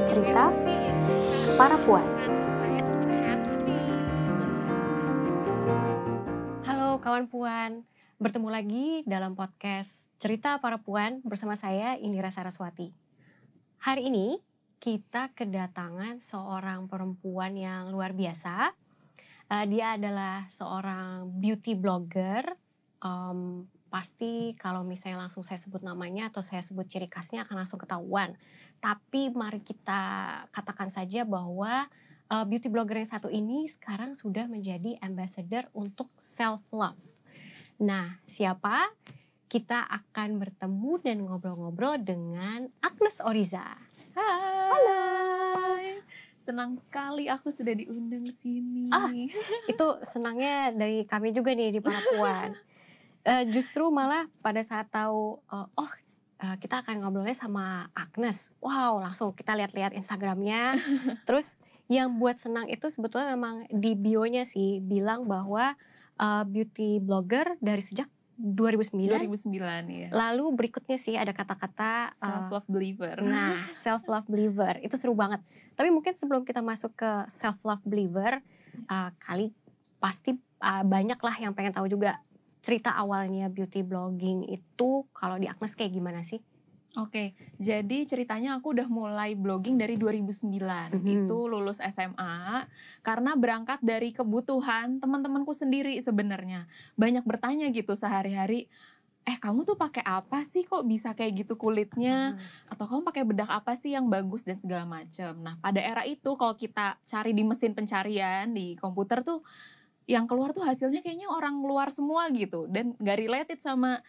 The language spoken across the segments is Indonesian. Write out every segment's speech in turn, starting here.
bercerita para puan. Halo kawan puan, bertemu lagi dalam podcast Cerita Para Puan bersama saya Indira Saraswati. Hari ini kita kedatangan seorang perempuan yang luar biasa. Uh, dia adalah seorang beauty blogger. Um, pasti kalau misalnya langsung saya sebut namanya atau saya sebut ciri khasnya akan langsung ketahuan. Tapi mari kita katakan saja bahwa uh, beauty blogger yang satu ini sekarang sudah menjadi ambassador untuk self love. Nah, siapa? Kita akan bertemu dan ngobrol-ngobrol dengan Agnes Oriza. Hai. Halo. Senang sekali aku sudah diundang sini. Ah, itu senangnya dari kami juga nih di Puan. uh, justru malah pada saat tahu uh, oh kita akan ngobrolnya sama Agnes, wow langsung kita lihat-lihat Instagramnya, terus yang buat senang itu sebetulnya memang di bionya sih bilang bahwa uh, beauty blogger dari sejak 2009. 2009 ya. Lalu berikutnya sih ada kata-kata self love uh, believer. Nah, self love believer itu seru banget. Tapi mungkin sebelum kita masuk ke self love believer, uh, kali pasti uh, banyak lah yang pengen tahu juga cerita awalnya beauty blogging itu kalau di Agnes kayak gimana sih? Oke, jadi ceritanya aku udah mulai blogging dari 2009. Mm-hmm. Itu lulus SMA karena berangkat dari kebutuhan teman-temanku sendiri sebenarnya. Banyak bertanya gitu sehari-hari, "Eh, kamu tuh pakai apa sih kok bisa kayak gitu kulitnya? Mm. Atau kamu pakai bedak apa sih yang bagus dan segala macam." Nah, pada era itu kalau kita cari di mesin pencarian di komputer tuh yang keluar tuh hasilnya kayaknya orang luar semua gitu. Dan gak related sama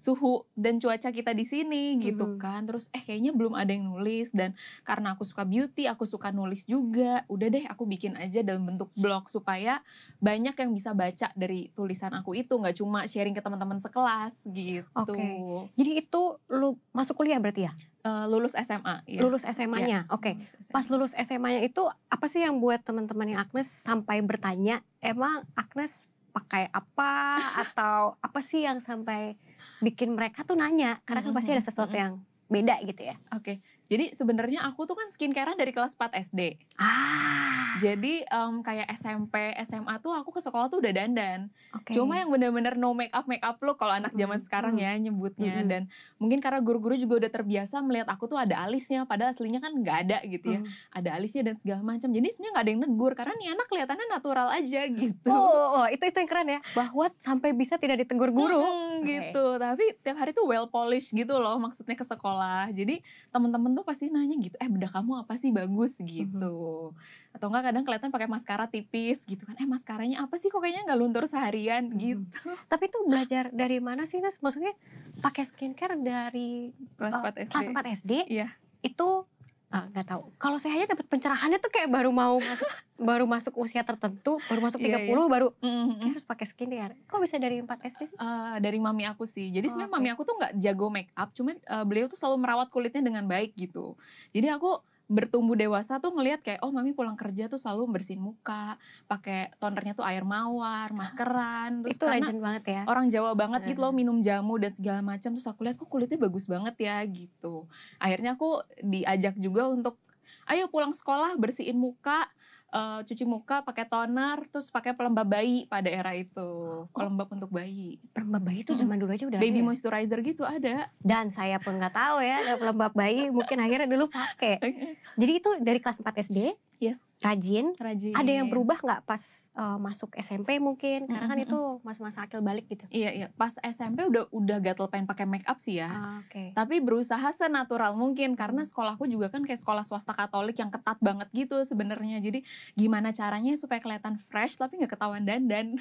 suhu dan cuaca kita di sini gitu mm -hmm. kan terus eh kayaknya belum ada yang nulis dan karena aku suka beauty aku suka nulis juga udah deh aku bikin aja dalam bentuk blog supaya banyak yang bisa baca dari tulisan aku itu nggak cuma sharing ke teman-teman sekelas gitu oke okay. jadi itu lu masuk kuliah berarti ya uh, lulus SMA ya. lulus SMA-nya ya, oke okay. pas lulus SMA-nya itu apa sih yang buat teman-teman yang Agnes sampai bertanya emang Agnes pakai apa atau apa sih yang sampai bikin mereka tuh nanya karena kan pasti ada sesuatu yang beda gitu ya. Oke. Okay. Jadi sebenarnya aku tuh kan skincarean dari kelas 4 SD. Ah. Jadi um, kayak SMP, SMA tuh aku ke sekolah tuh udah dandan. Okay. Cuma yang bener-bener no make up make up lo kalau anak zaman mm. sekarang ya nyebutnya mm. dan mungkin karena guru-guru juga udah terbiasa melihat aku tuh ada alisnya padahal aslinya kan nggak ada gitu ya. Mm. Ada alisnya dan segala macam. Jadi sebenarnya nggak ada yang negur karena nih anak kelihatannya natural aja gitu. Oh, oh, oh itu itu yang keren ya. Bahwa sampai bisa tidak ditegur guru. Mm, okay. gitu. Tapi tiap hari tuh well polish gitu loh maksudnya ke sekolah. Jadi temen-temen tuh pasti nanya gitu eh bedak kamu apa sih? Bagus gitu. Mm-hmm. atau enggak kadang kelihatan pakai maskara tipis gitu kan eh maskaranya apa sih? Kok kayaknya nggak luntur seharian mm-hmm. gitu. Tapi tuh belajar dari mana sih Nas? Maksudnya pakai skincare dari kelas uh, 4 SD kelas 4 SD iya. Itu Ah, nggak tahu. Kalau saya aja dapat pencerahannya tuh kayak baru mau masuk baru masuk usia tertentu, baru masuk 30 yeah, yeah. baru mm-hmm. harus pakai skincare. Kok bisa dari 4 SD sih? Uh, dari mami aku sih. Jadi oh, sebenarnya okay. mami aku tuh nggak jago make up, cuman uh, beliau tuh selalu merawat kulitnya dengan baik gitu. Jadi aku bertumbuh dewasa tuh ngelihat kayak oh mami pulang kerja tuh selalu bersihin muka, pakai tonernya tuh air mawar, maskeran. Terus itu legend banget ya. Orang Jawa banget gitu loh minum jamu dan segala macam terus aku lihat kok kulitnya bagus banget ya gitu. Akhirnya aku diajak juga untuk ayo pulang sekolah bersihin muka uh, cuci muka pakai toner terus pakai pelembab bayi pada era itu. Oh. pelembab untuk bayi. Pelembab bayi itu zaman dulu aja udah baby ada ya? moisturizer gitu ada. Dan saya pun nggak tahu ya ada pelembab bayi mungkin akhirnya dulu pakai. Jadi itu dari kelas 4 SD Yes. Rajin. Rajin. Ada yang berubah nggak pas uh, masuk SMP mungkin? Karena kan itu masa-masa akil balik gitu. Iya iya. Pas SMP udah udah gatel pengen pakai make up sih ya. Ah, Oke. Okay. Tapi berusaha senatural mungkin karena sekolahku juga kan kayak sekolah swasta Katolik yang ketat banget gitu sebenarnya. Jadi gimana caranya supaya kelihatan fresh tapi nggak ketahuan dandan.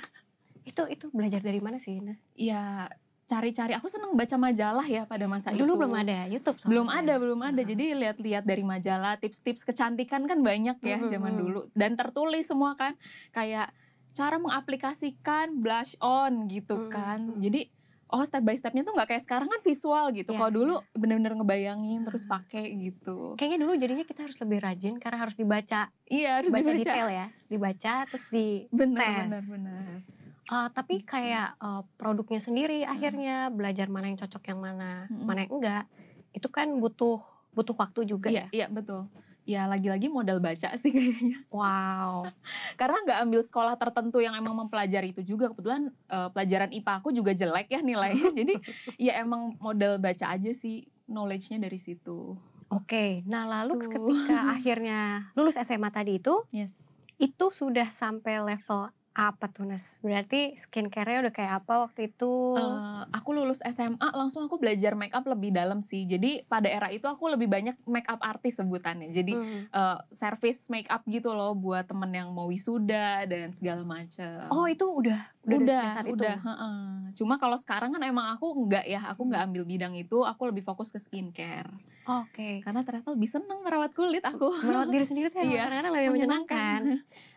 Itu itu belajar dari mana sih? Nah? Iya cari-cari aku seneng baca majalah ya pada masa dulu itu. Dulu belum ada YouTube. Soalnya. Belum ada, belum ada. Jadi lihat-lihat dari majalah, tips-tips kecantikan kan banyak ya hmm, zaman dulu dan tertulis semua kan kayak cara mengaplikasikan blush on gitu hmm, kan. Jadi oh step by stepnya tuh nggak kayak sekarang kan visual gitu. Ya, Kalau dulu ya. bener-bener ngebayangin terus pakai gitu. Kayaknya dulu jadinya kita harus lebih rajin karena harus dibaca. Iya harus dibaca, dibaca. detail ya, dibaca terus di bener, tes. Bener bener. Uh, tapi kayak uh, produknya sendiri hmm. akhirnya belajar mana yang cocok yang mana, hmm. mana yang enggak. Itu kan butuh butuh waktu juga iya, ya. Iya, betul. ya lagi-lagi modal baca sih kayaknya. Wow. Karena nggak ambil sekolah tertentu yang emang mempelajari itu juga. Kebetulan uh, pelajaran IPA aku juga jelek ya nilainya. Jadi ya emang modal baca aja sih knowledge-nya dari situ. Oke, nah lalu Tuh. ketika akhirnya lulus SMA tadi itu, Yes. itu sudah sampai level apa tuh Nes? Berarti skincare-nya udah kayak apa waktu itu? Eh, aku lulus SMA langsung aku belajar make up lebih dalam sih. Jadi pada era itu aku lebih banyak make up artis sebutannya. Jadi Hmm. eh, service make up gitu loh buat temen yang mau wisuda dan segala macam. Oh itu udah udah udah, itu? udah. heeh. Cuma kalau sekarang kan emang aku enggak ya, aku nggak ambil bidang itu. Aku lebih fokus ke skincare. Oke. Karena ternyata lebih seneng merawat kulit aku. Merawat diri sendiri tuh Iya, kadang-kadang lebih menyenangkan.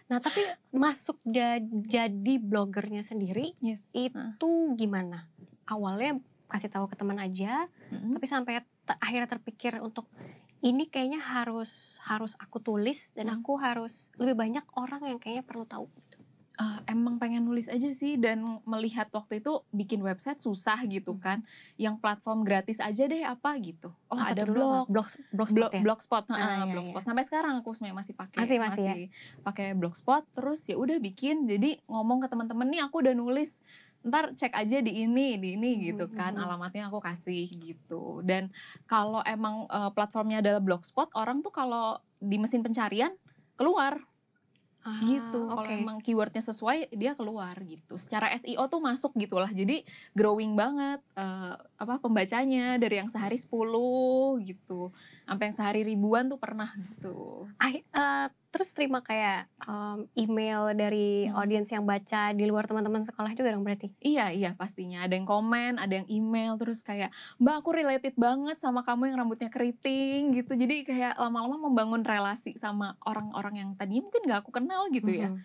Nah tapi masuk da- jadi blogernya sendiri Yes. itu gimana? Awalnya kasih tahu ke teman aja, Mm-mm. tapi sampai te- akhirnya terpikir untuk ini kayaknya harus harus aku tulis dan Hmm. aku harus lebih banyak orang yang kayaknya perlu tahu. Eh, emang pengen nulis aja sih dan melihat waktu itu bikin website susah gitu Hmm. kan. Yang platform gratis aja deh apa gitu. Oh Apa ada blog, blog blogspot blog ya? blogspot, Ah, heeh, iya, blogspot. Sampai sekarang aku sebenarnya masih pakai Masih- masih ya? pakai blogspot. Terus ya udah bikin. Jadi ngomong ke teman-teman nih aku udah nulis. Ntar cek aja di ini, di ini gitu Hmm, kan. hmm. Alamatnya aku kasih gitu. Dan kalau emang eh, platformnya adalah blogspot, orang tuh kalau di mesin pencarian keluar Ah, gitu kalau Oke. emang keywordnya sesuai dia keluar gitu. Secara SEO tuh masuk gitulah. Jadi growing banget eh, apa pembacanya dari yang sehari 10 gitu. Sampai yang sehari ribuan tuh pernah gitu. Ah, eh, terus terima kayak em, email dari Hmm. audiens yang baca di luar teman-teman sekolah juga dong berarti. iya iya pastinya ada yang komen ada yang email terus kayak mbak aku related banget sama kamu yang rambutnya keriting gitu jadi kayak lama-lama membangun relasi sama orang-orang yang tadinya mungkin nggak aku kenal gitu ya Mhm.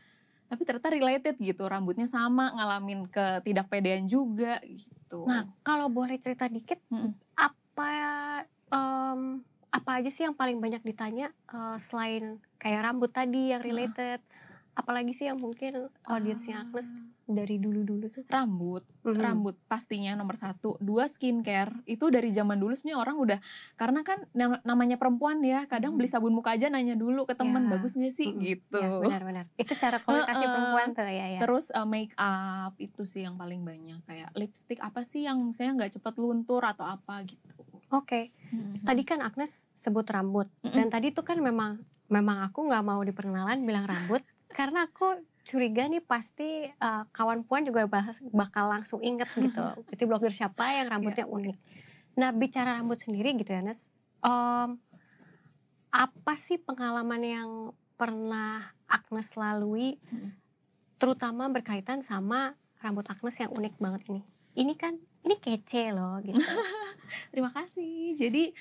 tapi ternyata related gitu rambutnya sama ngalamin ketidakpedean juga gitu Nah kalau boleh cerita dikit, Mm-mm. apa em, apa aja sih yang paling banyak ditanya eh, selain kayak rambut tadi yang related? Apalagi sih yang mungkin audiensnya Agnes dari dulu-dulu tuh? rambut Mhm. rambut pastinya nomor satu dua skincare itu dari zaman dulu sebenarnya orang udah karena kan nam- namanya perempuan ya kadang Mhm. beli sabun muka aja nanya dulu ke temen Ya. bagus sih Mhm. gitu Ya, benar-benar. Itu cara komunikasi Heeh. perempuan tuh ya ya. terus uh, make up itu sih yang paling banyak kayak lipstick apa sih yang misalnya nggak cepet luntur atau apa gitu Oke, Mhm. tadi kan Agnes sebut rambut Mm-mm. dan tadi tuh kan memang memang aku nggak mau diperkenalan bilang rambut karena aku curiga nih pasti eh, kawan puan juga bahas, bakal langsung inget gitu itu blogger siapa yang rambutnya Iya. unik. Nah bicara rambut sendiri gitu ya Nes, em, apa sih pengalaman yang pernah Agnes lalui, Mm. terutama berkaitan sama rambut Agnes yang unik banget ini? Ini kan ini kece loh gitu. Terima kasih. Jadi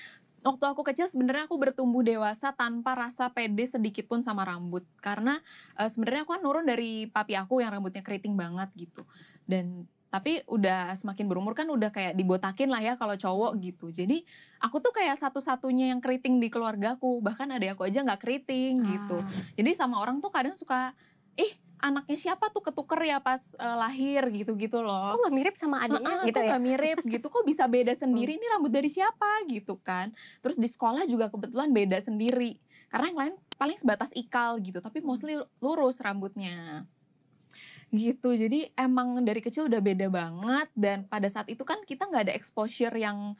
waktu aku kecil sebenarnya aku bertumbuh dewasa tanpa rasa pede sedikit pun sama rambut karena eh, sebenarnya aku kan nurun dari papi aku yang rambutnya keriting banget gitu dan tapi udah semakin berumur kan udah kayak dibotakin lah ya kalau cowok gitu jadi aku tuh kayak satu-satunya yang keriting di keluargaku bahkan ada aku aja nggak keriting gitu Ah. jadi sama orang tuh kadang suka anaknya siapa tuh ketuker ya pas eh, lahir gitu-gitu loh. Kok nggak mirip sama adiknya Heeh, gitu kok ya? nggak mirip gitu. Kok bisa beda sendiri? Ini rambut dari siapa? Gitu kan. Terus di sekolah juga kebetulan beda sendiri. Karena yang lain paling sebatas ikal gitu tapi mostly lurus rambutnya. Gitu. Jadi emang dari kecil udah beda banget. Dan pada saat itu kan kita nggak ada exposure yang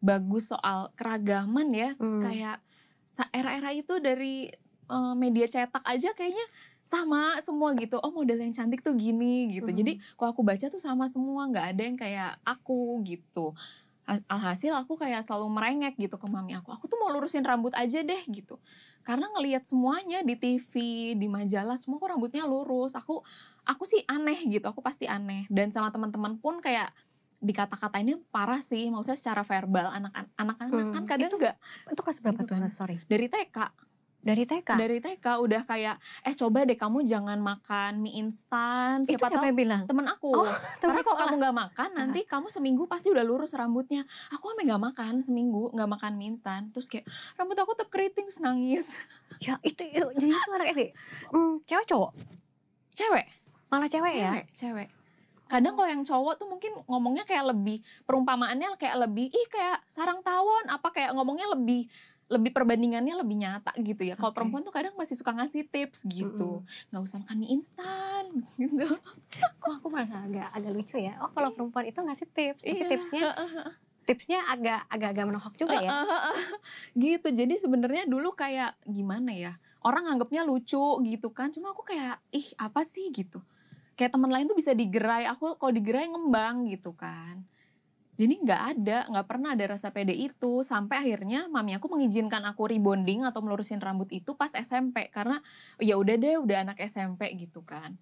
bagus soal keragaman ya. Hmm. kayak era-era itu dari eh, media cetak aja kayaknya sama semua gitu. Oh model yang cantik tuh gini gitu. Hmm. jadi kalau aku baca tuh sama semua nggak ada yang kayak aku gitu. Al- alhasil aku kayak selalu merengek gitu ke mami aku. Aku tuh mau lurusin rambut aja deh gitu. Karena ngelihat semuanya di TV di majalah semua kok rambutnya lurus. Aku aku sih aneh gitu aku pasti aneh. Dan sama teman-teman pun kayak dikata-katainnya parah sih. Maksudnya secara verbal anak-anak anak-anak Hmm, kan kadang itu nggak Itu kelas berapa Gitu tuh kan. Nes? Sorry. dari TK Dari TK? dari TK udah kayak eh coba deh kamu jangan makan mie instan. Itu siapa siapa tahu yang bilang? temen aku. Oh, karena kalau kamu nggak makan nanti kamu seminggu pasti udah lurus rambutnya. Aku sampai nggak makan seminggu nggak makan mie instan. Terus kayak rambut aku tetap keriting terus nangis. Ya itu, jadi itu anak SD. Hmm, cewek cowok? cewek. Malah cewek, ya? cewek cewek. Kadang kalau yang cowok tuh mungkin ngomongnya kayak lebih perumpamaannya kayak lebih ih kayak sarang tawon. Apa kayak ngomongnya lebih lebih perbandingannya lebih nyata gitu ya. Kalau Oke. perempuan tuh kadang masih suka ngasih tips gitu. nggak usah makan mie instan gitu. Kok aku merasa agak agak lucu ya. Oh kalau perempuan itu ngasih tips, tapi Iya. tipsnya tipsnya agak agak agak menohok juga ya. gitu. Jadi sebenarnya dulu kayak gimana ya? Orang anggapnya lucu gitu kan. Cuma aku kayak ih apa sih gitu. Kayak teman lain tuh bisa digerai, aku kalau digerai ngembang gitu kan. Jadi nggak ada, nggak pernah ada rasa pede itu sampai akhirnya mami aku mengizinkan aku rebonding atau melurusin rambut itu pas SMP karena ya udah deh udah anak SMP gitu kan.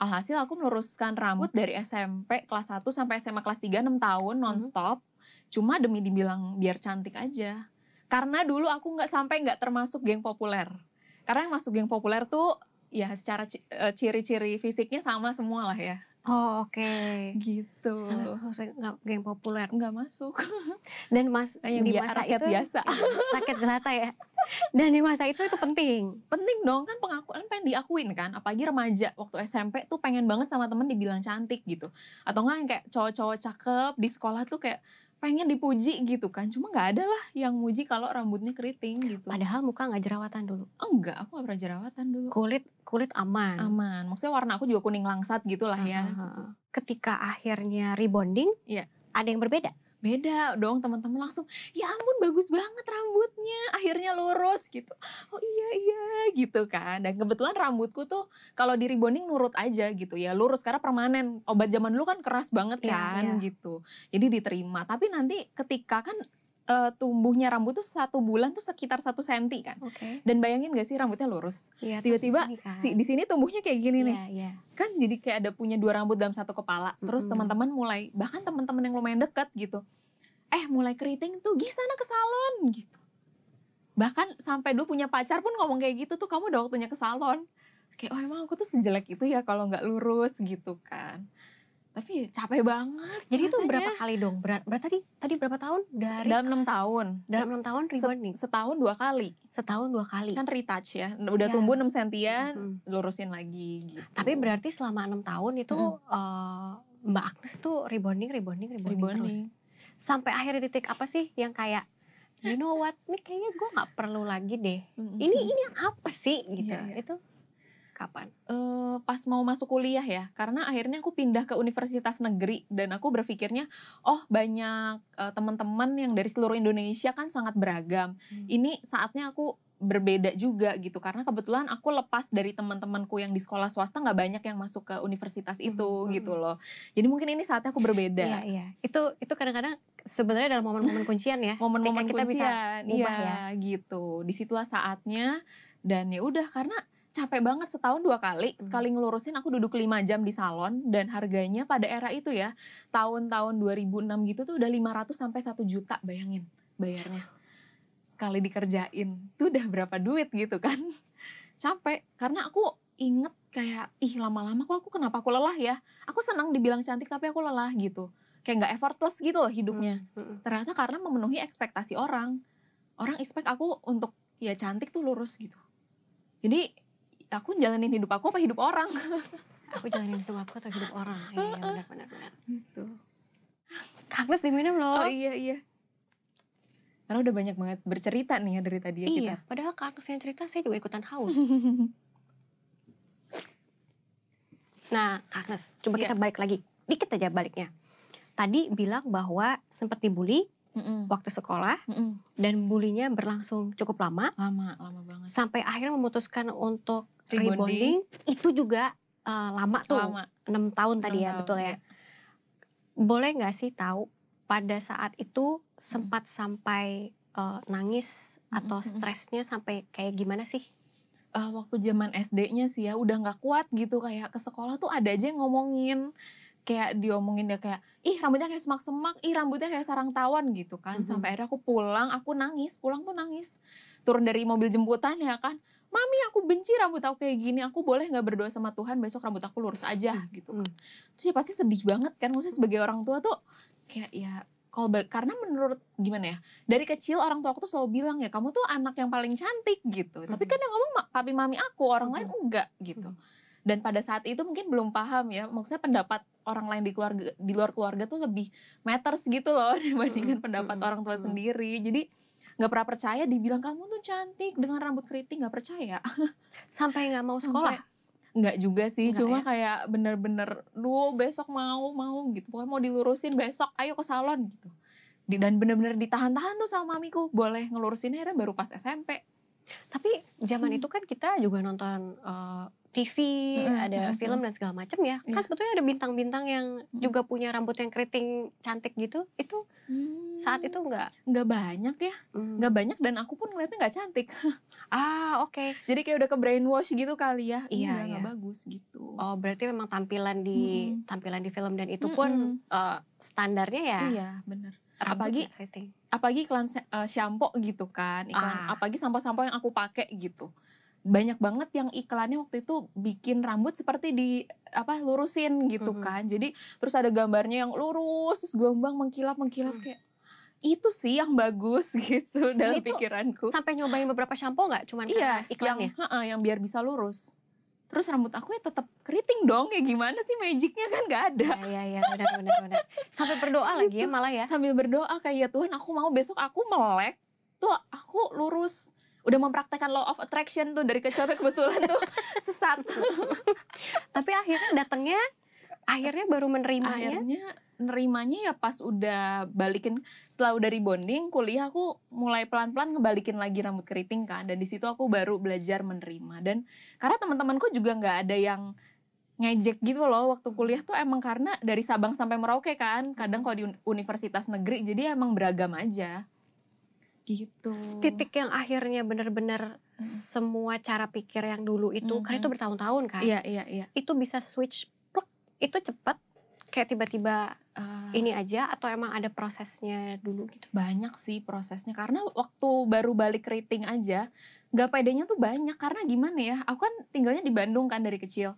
Alhasil aku meluruskan rambut dari SMP kelas 1 sampai SMA kelas 3 6 tahun nonstop. Cuma demi dibilang biar cantik aja. Karena dulu aku nggak sampai nggak termasuk geng populer. Karena yang masuk geng populer tuh ya secara eh, ciri-ciri fisiknya sama semua lah ya. Oh oke. Gitu. Sama- maksudnya nggak geng populer. Nggak masuk. Dan mas Yang di masa rakyat itu biasa. rakyat jelata ya. Dan di masa itu itu penting. Penting dong kan pengakuan pengen diakuin kan. Apalagi remaja waktu SMP tuh pengen banget sama temen dibilang cantik gitu. Atau nggak kayak cowok-cowok cakep di sekolah tuh kayak pengen dipuji gitu kan. Cuma nggak ada lah yang muji kalau rambutnya keriting gitu. Padahal muka nggak jerawatan dulu. Enggak, aku gak pernah jerawatan dulu. Kulit kulit aman. Aman. Maksudnya warna aku juga kuning langsat gitu lah ya. Ah, Ketika akhirnya rebonding, Iya. ada yang berbeda. Beda dong teman-teman langsung, ya ampun bagus banget rambutnya. Akhirnya lurus gitu. Oh iya iya gitu kan. Dan kebetulan rambutku tuh kalau di rebonding nurut aja gitu ya. Lurus karena permanen. Obat zaman dulu kan keras banget Iya, kan iya. gitu. Jadi diterima. Tapi nanti ketika kan eh, tumbuhnya rambut tuh satu bulan tuh sekitar satu senti kan. Oke. Dan bayangin gak sih rambutnya lurus? Iya, Tiba-tiba terus kan. Si di sini tumbuhnya kayak gini nih. Iya, iya. kan jadi kayak ada punya dua rambut dalam satu kepala. Terus Mm-mm. teman-teman mulai bahkan teman-teman yang lumayan dekat gitu. Eh mulai keriting tuh, "Gi sana ke salon." gitu. Bahkan sampai dulu punya pacar pun ngomong kayak gitu tuh, "Kamu udah waktunya ke salon." Terus Kayak, "Oh, emang aku tuh sejelek itu ya kalau nggak lurus gitu kan." Tapi capek banget. Jadi itu rasanya. berapa kali dong? Berat, berat tadi tadi berapa tahun? Dari dalam enam tahun. dalam enam tahun rebonding. Setahun dua kali. Setahun dua kali. Kan retouch ya. Udah Ya. tumbuh 6 sentian, Mm-mm. lurusin lagi gitu. Tapi berarti selama enam tahun itu Mm-mm. eh, Mbak Agnes tuh rebonding, rebonding, rebonding, Rebonding. terus. Sampai akhir titik apa sih yang kayak you know what, ini kayaknya gue nggak perlu lagi deh. Mm-mm. Ini ini yang apa sih gitu? Iya, iya. Itu kapan? eh, pas mau masuk kuliah ya karena akhirnya aku pindah ke universitas negeri dan aku berpikirnya oh banyak eh, teman-teman yang dari seluruh Indonesia kan sangat beragam Hmm. ini saatnya aku berbeda juga gitu karena kebetulan aku lepas dari teman-temanku yang di sekolah swasta nggak banyak yang masuk ke universitas itu Hmm, hmm. gitu loh jadi mungkin ini saatnya aku berbeda Iya iya. Itu itu kadang-kadang sebenarnya dalam momen-momen kuncian ya. momen-momen ketika kita bisa kuncian ubah iya ya. gitu di situlah saatnya dan ya udah karena capek banget setahun dua kali Hmm. sekali ngelurusin aku duduk lima jam di salon dan harganya pada era itu ya tahun-tahun 2006 gitu tuh udah 500 sampai 1 juta bayangin bayarnya. Sekali dikerjain tuh udah berapa duit gitu kan. Capek karena aku inget kayak ih lama-lama kok aku kenapa aku lelah ya? Aku senang dibilang cantik tapi aku lelah gitu. Kayak nggak effortless gitu loh hidupnya. Hmm, hmm. ternyata karena memenuhi ekspektasi orang orang expect aku untuk ya cantik tuh lurus gitu. Jadi aku jalanin hidup aku apa hidup orang Aku jalanin hidup aku atau hidup orang. Iya benar benar benar. gitu diminum loh. oh iya iya karena udah banyak banget bercerita nih ya dari tadi ya iya, padahal Kak Agnes yang cerita saya juga ikutan haus. kita Nah, Kak Agnes, coba Iya. kita balik lagi. Dikit aja baliknya. Tadi bilang bahwa sempat dibully Mm-mm. waktu sekolah Mm-mm. dan bulinya berlangsung cukup lama lama lama banget sampai akhirnya memutuskan untuk Rebonding. rebonding. Itu juga eh, lama tuh, lama 6 tahun tadi Enam ya, tahun, betul ya. Boleh nggak sih tahu pada saat itu sempat sampai eh, nangis atau Mm-mm. stresnya sampai kayak gimana sih? Eh, waktu zaman SD-nya sih ya udah nggak kuat gitu kayak ke sekolah tuh ada aja yang ngomongin kayak diomongin dia kayak ih rambutnya kayak semak-semak, ih rambutnya kayak sarang tawon gitu kan. Mhm. Sampai akhirnya aku pulang, aku nangis, pulang tuh nangis. Turun dari mobil jemputan ya kan. Mami aku benci rambut aku kayak gini, aku boleh nggak berdoa sama Tuhan besok rambut aku lurus aja gitu kan. Hmm. Terus ya pasti sedih banget kan, maksudnya sebagai orang tua tuh kayak ya kalau karena menurut gimana ya dari kecil orang tua aku tuh selalu bilang ya kamu tuh anak yang paling cantik gitu tapi Mhm. kan yang ngomong papi mami aku orang Mhm. lain enggak gitu Mhm. Dan pada saat itu mungkin belum paham ya maksudnya pendapat orang lain di keluarga di luar keluarga tuh lebih matters gitu loh dibandingkan Mhm. pendapat Mhm. orang tua Mhm. sendiri jadi nggak pernah percaya dibilang kamu tuh cantik dengan rambut keriting nggak percaya Sampai nggak mau sekolah? Sampai- nggak juga sih Nggak cuma ya? kayak bener-bener duh besok mau mau gitu pokoknya mau dilurusin besok ayo ke salon gitu Di- dan bener-bener ditahan-tahan tuh sama mamiku boleh ngelurusin akhirnya baru pas SMP Tapi zaman Hmm. itu kan kita juga nonton eh, TV, Mm-mm, ada mm-mm, film dan segala macam ya. Kan Iya. sebetulnya ada bintang-bintang yang Mm. juga punya rambut yang keriting cantik gitu. Itu saat itu nggak? nggak banyak ya hmm. nggak banyak dan aku pun ngeliatnya nggak cantik Ah oke. jadi kayak udah ke brainwash gitu kali ya Iya, Enggak, nggak iya. bagus gitu Oh berarti memang tampilan di Mm-mm. tampilan di film dan itu pun Mm-mm. eh, standarnya ya. iya rambut Apalagi- apalagi iklan uh, shampoo gitu kan iklan Ah. apalagi sampo-sampo yang aku pakai gitu banyak banget yang iklannya waktu itu bikin rambut seperti di apa lurusin gitu Mhm. kan jadi terus ada gambarnya yang lurus terus gombang mengkilap mengkilap Hmm. kayak itu sih yang bagus gitu dalam itu pikiranku Sampai nyobain beberapa shampoo nggak? Cuman iya karena yang iklannya. ha-ha, yang biar bisa lurus terus rambut aku ya tetap keriting dong ya gimana sih magicnya kan nggak ada Iya iya iya benar benar benar. Sampai berdoa lagi ya malah ya. sambil berdoa kayak ya Tuhan aku mau besok aku melek tuh aku lurus udah mempraktekkan law of attraction tuh dari kecil kebetulan tuh sesat. Tapi akhirnya datangnya akhirnya baru menerimanya. akhirnya nerimanya ya pas udah balikin setelah udah rebonding kuliah aku mulai pelan-pelan ngebalikin lagi rambut keriting kan. Dan di situ aku baru belajar menerima. Dan karena teman-temanku juga nggak ada yang ngejek gitu loh waktu kuliah tuh emang karena dari Sabang sampai Merauke kan. Kadang kalau di un- universitas negeri jadi emang beragam aja gitu Titik yang akhirnya benar-benar Mm. semua cara pikir yang dulu itu kan Mhm. itu bertahun-tahun kan. iya iya iya Itu bisa switch pluk, itu cepet kayak tiba-tiba Ah. ini aja atau emang ada prosesnya dulu gitu. banyak sih prosesnya karena waktu baru balik keriting aja nggak pedenya tuh banyak karena gimana ya aku kan tinggalnya di Bandung kan dari kecil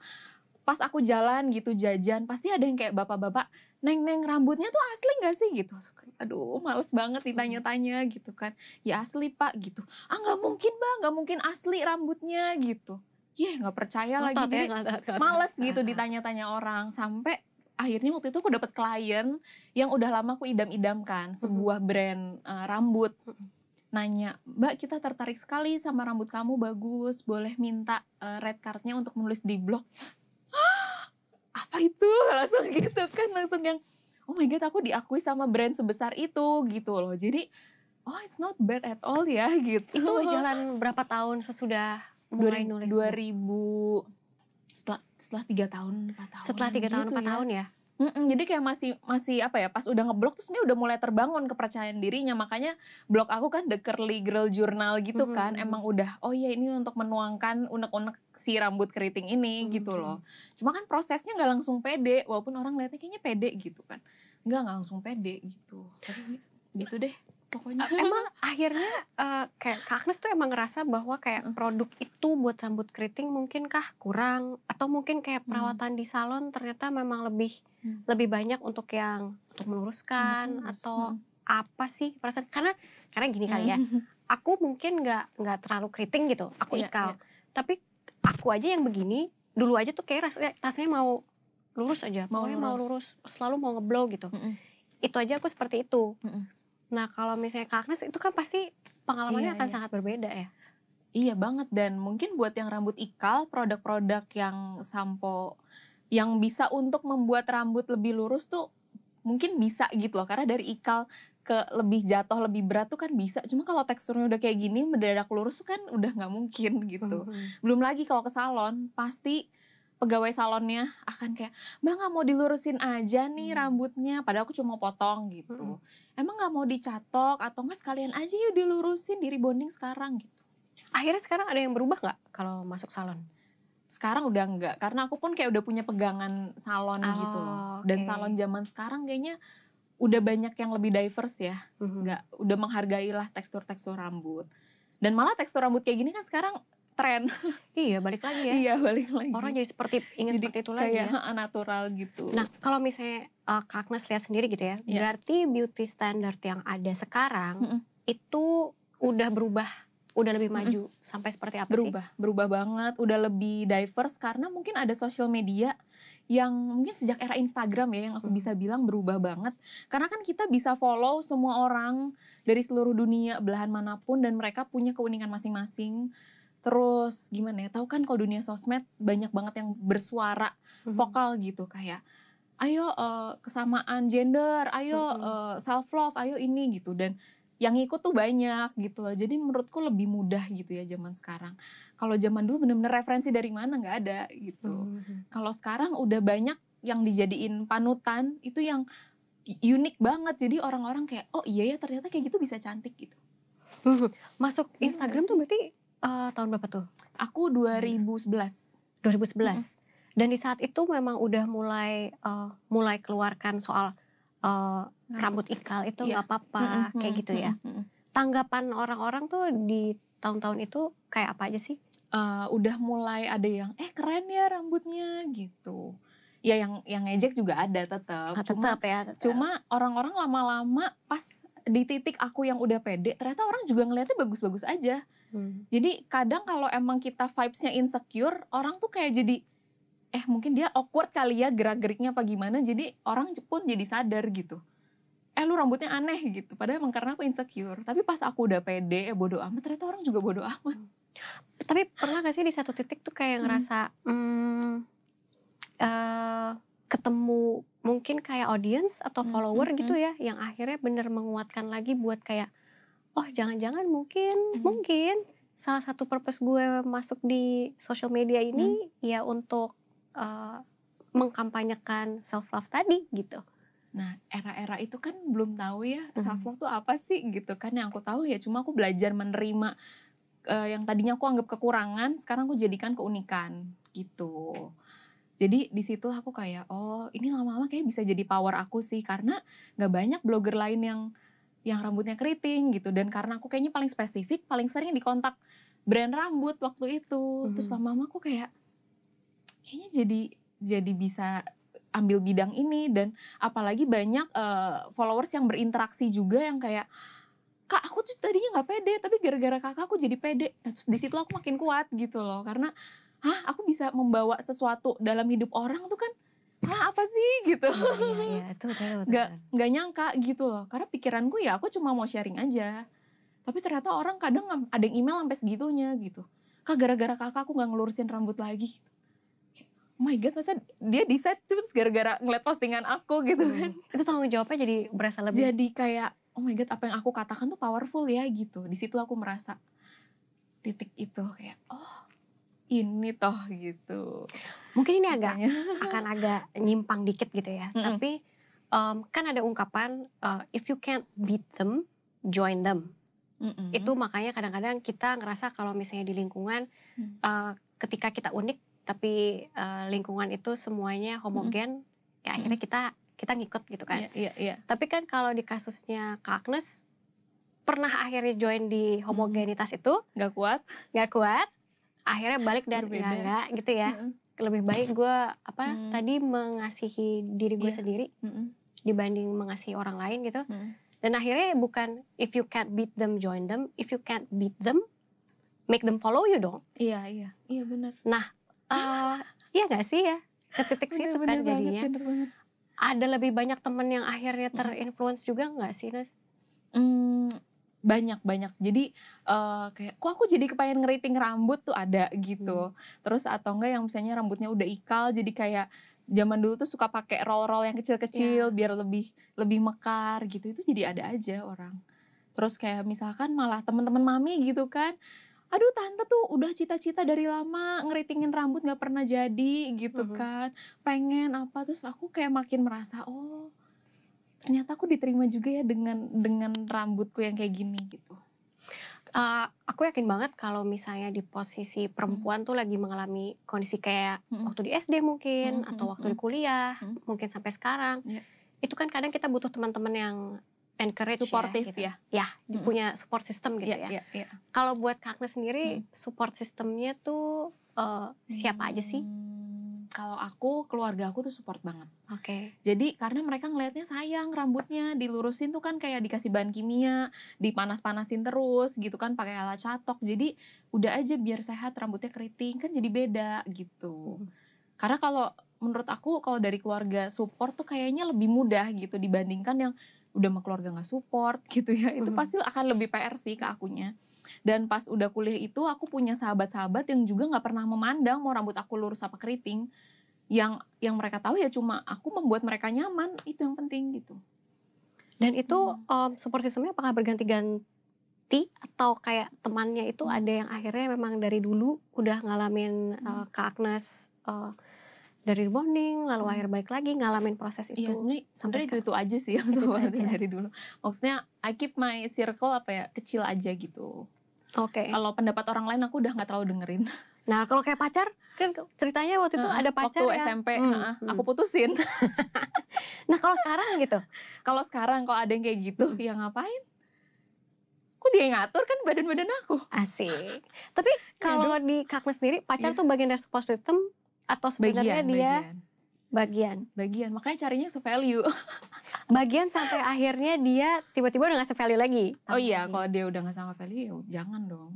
pas aku jalan gitu jajan pasti ada yang kayak bapak-bapak neng neng rambutnya tuh asli nggak sih gitu aduh males banget ditanya-tanya gitu kan. Ya asli pak gitu. Ah nggak mungkin bang nggak mungkin asli rambutnya gitu. Ya nggak percaya lagi. Ngotot ya, jadi ngotot, ngotot. males gitu Ah. ditanya-tanya orang sampai akhirnya waktu itu aku dapat klien yang udah lama aku idam-idamkan sebuah brand uh, rambut. Mhm. nanya mbak kita tertarik sekali sama rambut kamu bagus boleh minta uh, red cardnya untuk menulis di blog. Apa itu? Langsung gitu kan langsung yang oh my god aku diakui sama brand sebesar itu gitu loh jadi oh it's not bad at all ya gitu Itu jalan berapa tahun sesudah mulai nulis? 2000 setelah setelah tiga tahun empat tahun Setelah tiga tahun empat tahun ya. Mm-mm, jadi kayak masih masih apa ya pas udah ngeblok terus sebenarnya udah mulai terbangun kepercayaan dirinya. Makanya blog aku kan The Curly Girl Journal gitu Mhm, kan emang udah oh ya ini untuk menuangkan unek-unek si rambut keriting ini gitu Mhm. loh cuma kan prosesnya nggak langsung pede walaupun orang lihatnya kayaknya pede gitu kan. Nggak nggak langsung pede gitu. Tapi gitu deh pokoknya emang akhirnya eh, kayak Kak Agnes tuh emang ngerasa bahwa kayak Mm. produk itu buat rambut keriting mungkinkah kurang atau mungkin kayak Hmm. perawatan di salon ternyata memang lebih Hmm. lebih banyak untuk yang untuk meluruskan Mm, atau mm. apa sih perasaan karena karena gini kali ya Mm. aku mungkin nggak nggak terlalu keriting gitu aku Iya, ikal iya. tapi aku aja yang begini dulu aja tuh kayak rasanya rasanya mau lurus aja Mau mau mau lurus. lurus selalu mau ngeblow gitu Mm-mm. itu aja aku seperti itu Mm-mm. Nah kalau misalnya Kak Agnes itu kan pasti pengalamannya Iya, akan iya. sangat berbeda ya Iya banget dan mungkin buat yang rambut ikal produk-produk yang sampo yang bisa untuk membuat rambut lebih lurus tuh mungkin bisa gitu loh karena dari ikal ke lebih jatuh lebih berat tuh kan bisa cuma kalau teksturnya udah kayak gini mendadak lurus tuh kan udah nggak mungkin gitu Mhm. belum lagi kalau ke salon pasti pegawai salonnya akan kayak mbak nggak mau dilurusin aja nih Hmm. rambutnya padahal aku cuma mau potong gitu. Hmm. emang nggak mau dicatok atau nggak sekalian aja yuk dilurusin di rebonding sekarang gitu. Akhirnya sekarang ada yang berubah nggak kalau masuk salon? Sekarang udah enggak karena aku pun kayak udah punya pegangan salon Oh, gitu. Dan salon zaman sekarang kayaknya udah banyak yang lebih diverse ya. Mhm. nggak udah menghargai lah tekstur tekstur rambut. Dan malah tekstur rambut kayak gini kan sekarang tren iya balik lagi ya. Iya balik lagi. Orang jadi seperti ingin Jadi seperti itu lagi kayak ya. ha, natural gitu. Nah, kalau misalnya uh, Kak Agnes lihat sendiri gitu ya, Iya. berarti beauty standard yang ada sekarang Mm-mm. itu udah berubah, udah lebih maju sampai seperti apa sih? berubah berubah banget. Udah lebih diverse karena mungkin ada social media yang mungkin sejak era Instagram ya yang aku Hmm. bisa bilang berubah banget. Karena kan kita bisa follow semua orang dari seluruh dunia belahan mana pun dan mereka punya keunikan masing-masing terus gimana ya tahu kan kalau dunia sosmed banyak banget yang bersuara Mhm. vokal gitu kayak ayo eh, kesamaan gender ayo Mhm. self love ayo ini gitu dan yang ikut tuh banyak gitu loh jadi menurutku lebih mudah gitu ya zaman sekarang kalau zaman dulu bener-bener referensi dari mana nggak ada gitu Mhm. kalau sekarang udah banyak yang dijadiin panutan itu yang unik banget jadi orang-orang kayak oh iya ya ternyata kayak gitu bisa cantik gitu. Masuk Instagram tuh berarti eh, tahun berapa tuh? aku 2011 2011. Dan di saat itu memang udah mulai eh, mulai keluarkan soal eh, rambut ikal itu Iya. nggak apa-apa Mm-mm, kayak gitu ya. mm-mm, mm-mm. Tanggapan orang-orang tuh di tahun-tahun itu kayak apa aja sih? Eh, udah mulai ada yang eh keren ya rambutnya gitu ya yang yang ngejek juga ada tetap Ah, cuma tetap ya. tetap. cuma orang-orang lama-lama pas di titik aku yang udah pede ternyata orang juga ngeliatnya bagus-bagus aja Hmm. jadi kadang kalau emang kita vibesnya insecure orang tuh kayak jadi eh mungkin dia awkward kali ya gerak-geriknya apa gimana? Jadi orang pun jadi sadar gitu. Eh lu rambutnya aneh gitu. Padahal emang karena aku insecure. Tapi pas aku udah pede eh bodo amat ternyata orang juga bodo amat. Tapi pernah gak sih di satu titik tuh kayak Hmm. ngerasa hmm, eh, ketemu mungkin kayak audience atau Hmm, follower hmm, gitu ya yang akhirnya bener menguatkan lagi buat kayak oh jangan-jangan mungkin Hmm. mungkin salah satu purpose gue masuk di social media ini Hmm. ya untuk eh, mengkampanyekan self love tadi gitu. Nah, era-era itu kan belum tahu ya Mhm. self love tuh apa sih gitu kan. Yang aku tahu ya cuma aku belajar menerima eh, yang tadinya aku anggap kekurangan, sekarang aku jadikan keunikan gitu. Jadi di situ aku kayak oh ini lama-lama kayak bisa jadi power aku sih karena nggak banyak blogger lain yang yang rambutnya keriting gitu dan karena aku kayaknya paling spesifik, paling sering dikontak brand rambut waktu itu. Terus Mhm. lama-lama aku kayak kayaknya jadi jadi bisa ambil bidang ini dan apalagi banyak eh, followers yang berinteraksi juga yang kayak kak aku tuh tadinya nggak pede tapi gara-gara kakak aku jadi pede nah, terus di situ aku makin kuat gitu loh karena hah aku bisa membawa sesuatu dalam hidup orang tuh kan hah apa sih gitu Iya, iya, itu betul, betul. nggak nggak nyangka gitu loh karena pikiranku ya aku cuma mau sharing aja tapi ternyata orang kadang ada yang email sampai segitunya gitu kak gara-gara kakak aku nggak ngelurusin rambut lagi gitu. Oh my god masa dia decide terus gara-gara ngeliat postingan aku gitu kan Hmm. Itu tanggung jawabnya jadi berasa lebih. jadi kayak oh my god apa yang aku katakan tuh powerful ya gitu di situ aku merasa titik itu kayak oh ini toh gitu Mungkin ini agak Rasanya. akan agak nyimpang dikit gitu ya. Mm-mm. Tapi em, kan ada ungkapan uh, if you can't beat them, join them. Mm-mm. Itu makanya kadang-kadang kita ngerasa kalau misalnya di lingkungan Hmm. uh, ketika kita unik tapi uh, lingkungan itu semuanya homogen, ya akhirnya kita kita ngikut gitu kan. Iya, iya, iya. Tapi kan kalau di kasusnya Kak Agnes pernah akhirnya join di homogenitas itu nggak kuat nggak kuat, akhirnya balik dan Berbeda. enggak enggak gitu ya. Mm-mm. Lebih baik gue apa Hmm. tadi mengasihi diri gue Iya. sendiri Mm-mm. dibanding mengasihi orang lain gitu. Mm. Dan akhirnya bukan if you can't beat them join them, if you can't beat them make them follow you dong. iya iya iya benar Eh, iya gak sih ya? Ke titik situ kan Bener banget, jadinya. bener banget. Ada lebih banyak temen yang akhirnya terinfluence juga nggak sih Nas? Hmm, banyak banyak jadi eh, kayak kok aku jadi kepengen ngeriting rambut tuh ada? gitu. Terus atau enggak yang misalnya rambutnya udah ikal jadi kayak zaman dulu tuh suka pakai roll roll yang kecil-kecil biar lebih lebih mekar gitu. Itu jadi ada aja orang. Terus kayak misalkan malah teman-teman mami gitu kan aduh tante tuh udah cita-cita dari lama ngeritingin rambut nggak pernah jadi gitu Mhm. kan. Pengen apa? Terus aku kayak makin merasa oh ternyata aku diterima juga ya dengan dengan rambutku yang kayak gini gitu Eh, aku yakin banget kalau misalnya di posisi perempuan tuh lagi mengalami kondisi kayak Mm-mm. waktu di SD mungkin Mm, atau waktu di kuliah, Mm. mungkin sampai sekarang. Iya. Itu kan kadang kita butuh teman-teman yang encourage Suportif ya, gitu. ya. Ya, Mm-mm. punya support system gitu Iya, ya. iya, iya. Kalau buat Kak Agnes sendiri, support systemnya tuh eh, siapa aja sih? Hmm, Kalau aku, keluarga aku tuh support banget. Oke. Jadi karena mereka ngelihatnya sayang rambutnya dilurusin tuh kan kayak dikasih bahan kimia, dipanas-panasin terus gitu kan pakai alat catok. Jadi udah aja biar sehat rambutnya keriting kan jadi beda gitu. Hmm. Karena kalau menurut aku kalau dari keluarga support tuh kayaknya lebih mudah gitu dibandingkan yang udah sama keluarga nggak support gitu ya itu Mhm. pasti akan lebih PR sih ke akunya dan pas udah kuliah itu aku punya sahabat-sahabat yang juga nggak pernah memandang mau rambut aku lurus apa keriting yang yang mereka tahu ya cuma aku membuat mereka nyaman itu yang penting gitu Dan itu Hmm. um, support sistemnya apakah berganti-ganti atau kayak temannya itu Hmm. ada yang akhirnya memang dari dulu udah ngalamin Hmm. uh, ke Agnes uh, dari bonding lalu Hmm. akhir balik lagi ngalamin proses itu. Iya sebenarnya sampai itu itu aja sih yang sebenarnya dari dulu. Maksudnya I keep my circle apa ya kecil aja gitu. Oke. Kalau pendapat orang lain aku udah nggak terlalu dengerin. Nah kalau kayak pacar kan ceritanya waktu itu Heeh, ada pacar waktu yang SMP Hmm, hmm. aku putusin. Nah kalau sekarang gitu, Kalau sekarang kalau ada yang kayak gitu Hmm. ya ngapain? Kok dia yang ngatur kan badan-badan aku. asik. Tapi kalau di Kaknes sendiri pacar Iya. tuh bagian dari support system atau sebenarnya Bagian, dia bagian, bagian? bagian. Makanya carinya se-value. Bagian sampai akhirnya dia tiba-tiba udah gak se-value lagi. Oh iya, kalau dia udah nggak sama value, ya jangan dong.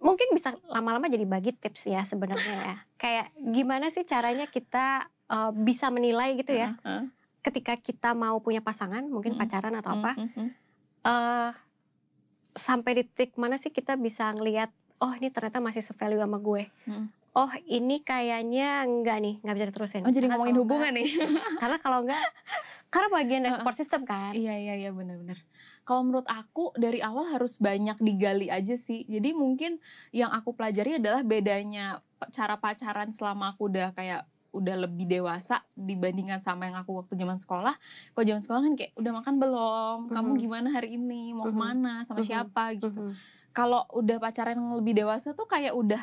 mungkin bisa lama-lama jadi bagi tips ya sebenarnya ya. Kayak gimana sih caranya kita uh, bisa menilai gitu ya Heeh, ketika kita mau punya pasangan, mungkin Mm-mm. pacaran atau apa, heeh, heeh. eh sampai di titik mana sih kita bisa ngelihat oh ini ternyata masih se-value sama gue. Mm. Oh ini kayaknya enggak nih, nggak bisa diterusin. Oh jadi Karena ngomongin hubungan enggak- nih. karena kalau enggak, karena bagian dari support system kan. Iya iya iya benar-benar. Kalau menurut aku dari awal harus banyak digali aja sih. Jadi mungkin yang aku pelajari adalah bedanya cara pacaran selama aku udah kayak udah lebih dewasa dibandingkan sama yang aku waktu zaman sekolah. Kalau zaman sekolah kan kayak udah makan belum? Kamu Mhm. gimana hari ini? Mau Mhm. ke mana? Sama Mhm. siapa gitu. Kalau udah pacaran yang lebih dewasa tuh kayak udah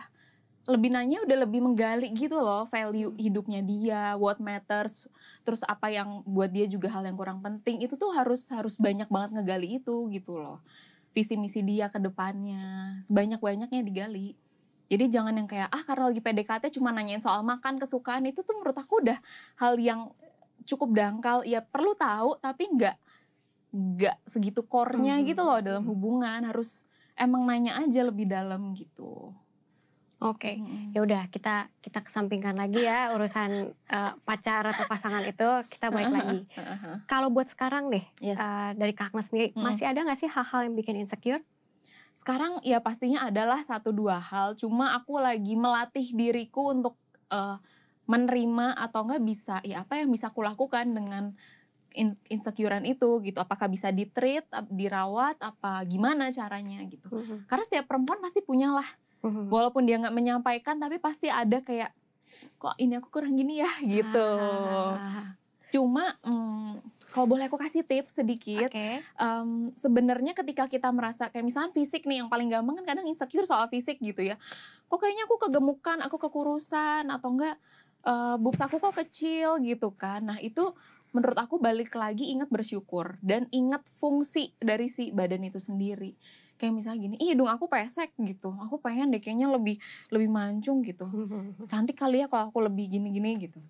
lebih nanya udah lebih menggali gitu loh value hidupnya dia, what matters, terus apa yang buat dia juga hal yang kurang penting itu tuh harus harus banyak banget ngegali itu gitu loh. Visi misi dia ke depannya sebanyak banyaknya digali. Jadi jangan yang kayak ah karena lagi PDKT cuma nanyain soal makan kesukaan itu tuh menurut aku udah hal yang cukup dangkal. Ya perlu tahu tapi nggak nggak segitu core-nya Mhm. gitu loh dalam hubungan harus emang nanya aja lebih dalam gitu. Oke. Mm-mm. Ya udah kita kita kesampingkan lagi ya urusan eh, pacar atau pasangan itu kita balik lagi. Kalau buat sekarang deh Yes. eh, dari Kak Agnes sendiri Mm. masih ada nggak sih hal-hal yang bikin insecure? Sekarang ya pastinya adalah satu dua hal. Cuma aku lagi melatih diriku untuk eh, menerima atau enggak bisa ya apa yang bisa aku lakukan dengan in- insecurean itu gitu. Apakah bisa ditreat, dirawat, apa gimana caranya gitu. Karena setiap perempuan pasti punya lah. Mhm. Walaupun dia nggak menyampaikan tapi pasti ada kayak kok ini aku kurang gini ya gitu. Ah, Cuma mm, kalau boleh aku kasih tips sedikit. Oke. um, sebenarnya ketika kita merasa kayak misalnya fisik nih yang paling gampang kan kadang insecure soal fisik gitu ya kok kayaknya aku kegemukan aku kekurusan atau enggak uh, boobs aku kok kecil gitu kan nah itu menurut aku balik lagi ingat bersyukur dan ingat fungsi dari si badan itu sendiri kayak misalnya gini ih hidung aku pesek gitu aku pengen deh kayaknya lebih lebih mancung gitu cantik kali ya kalau aku lebih gini-gini gitu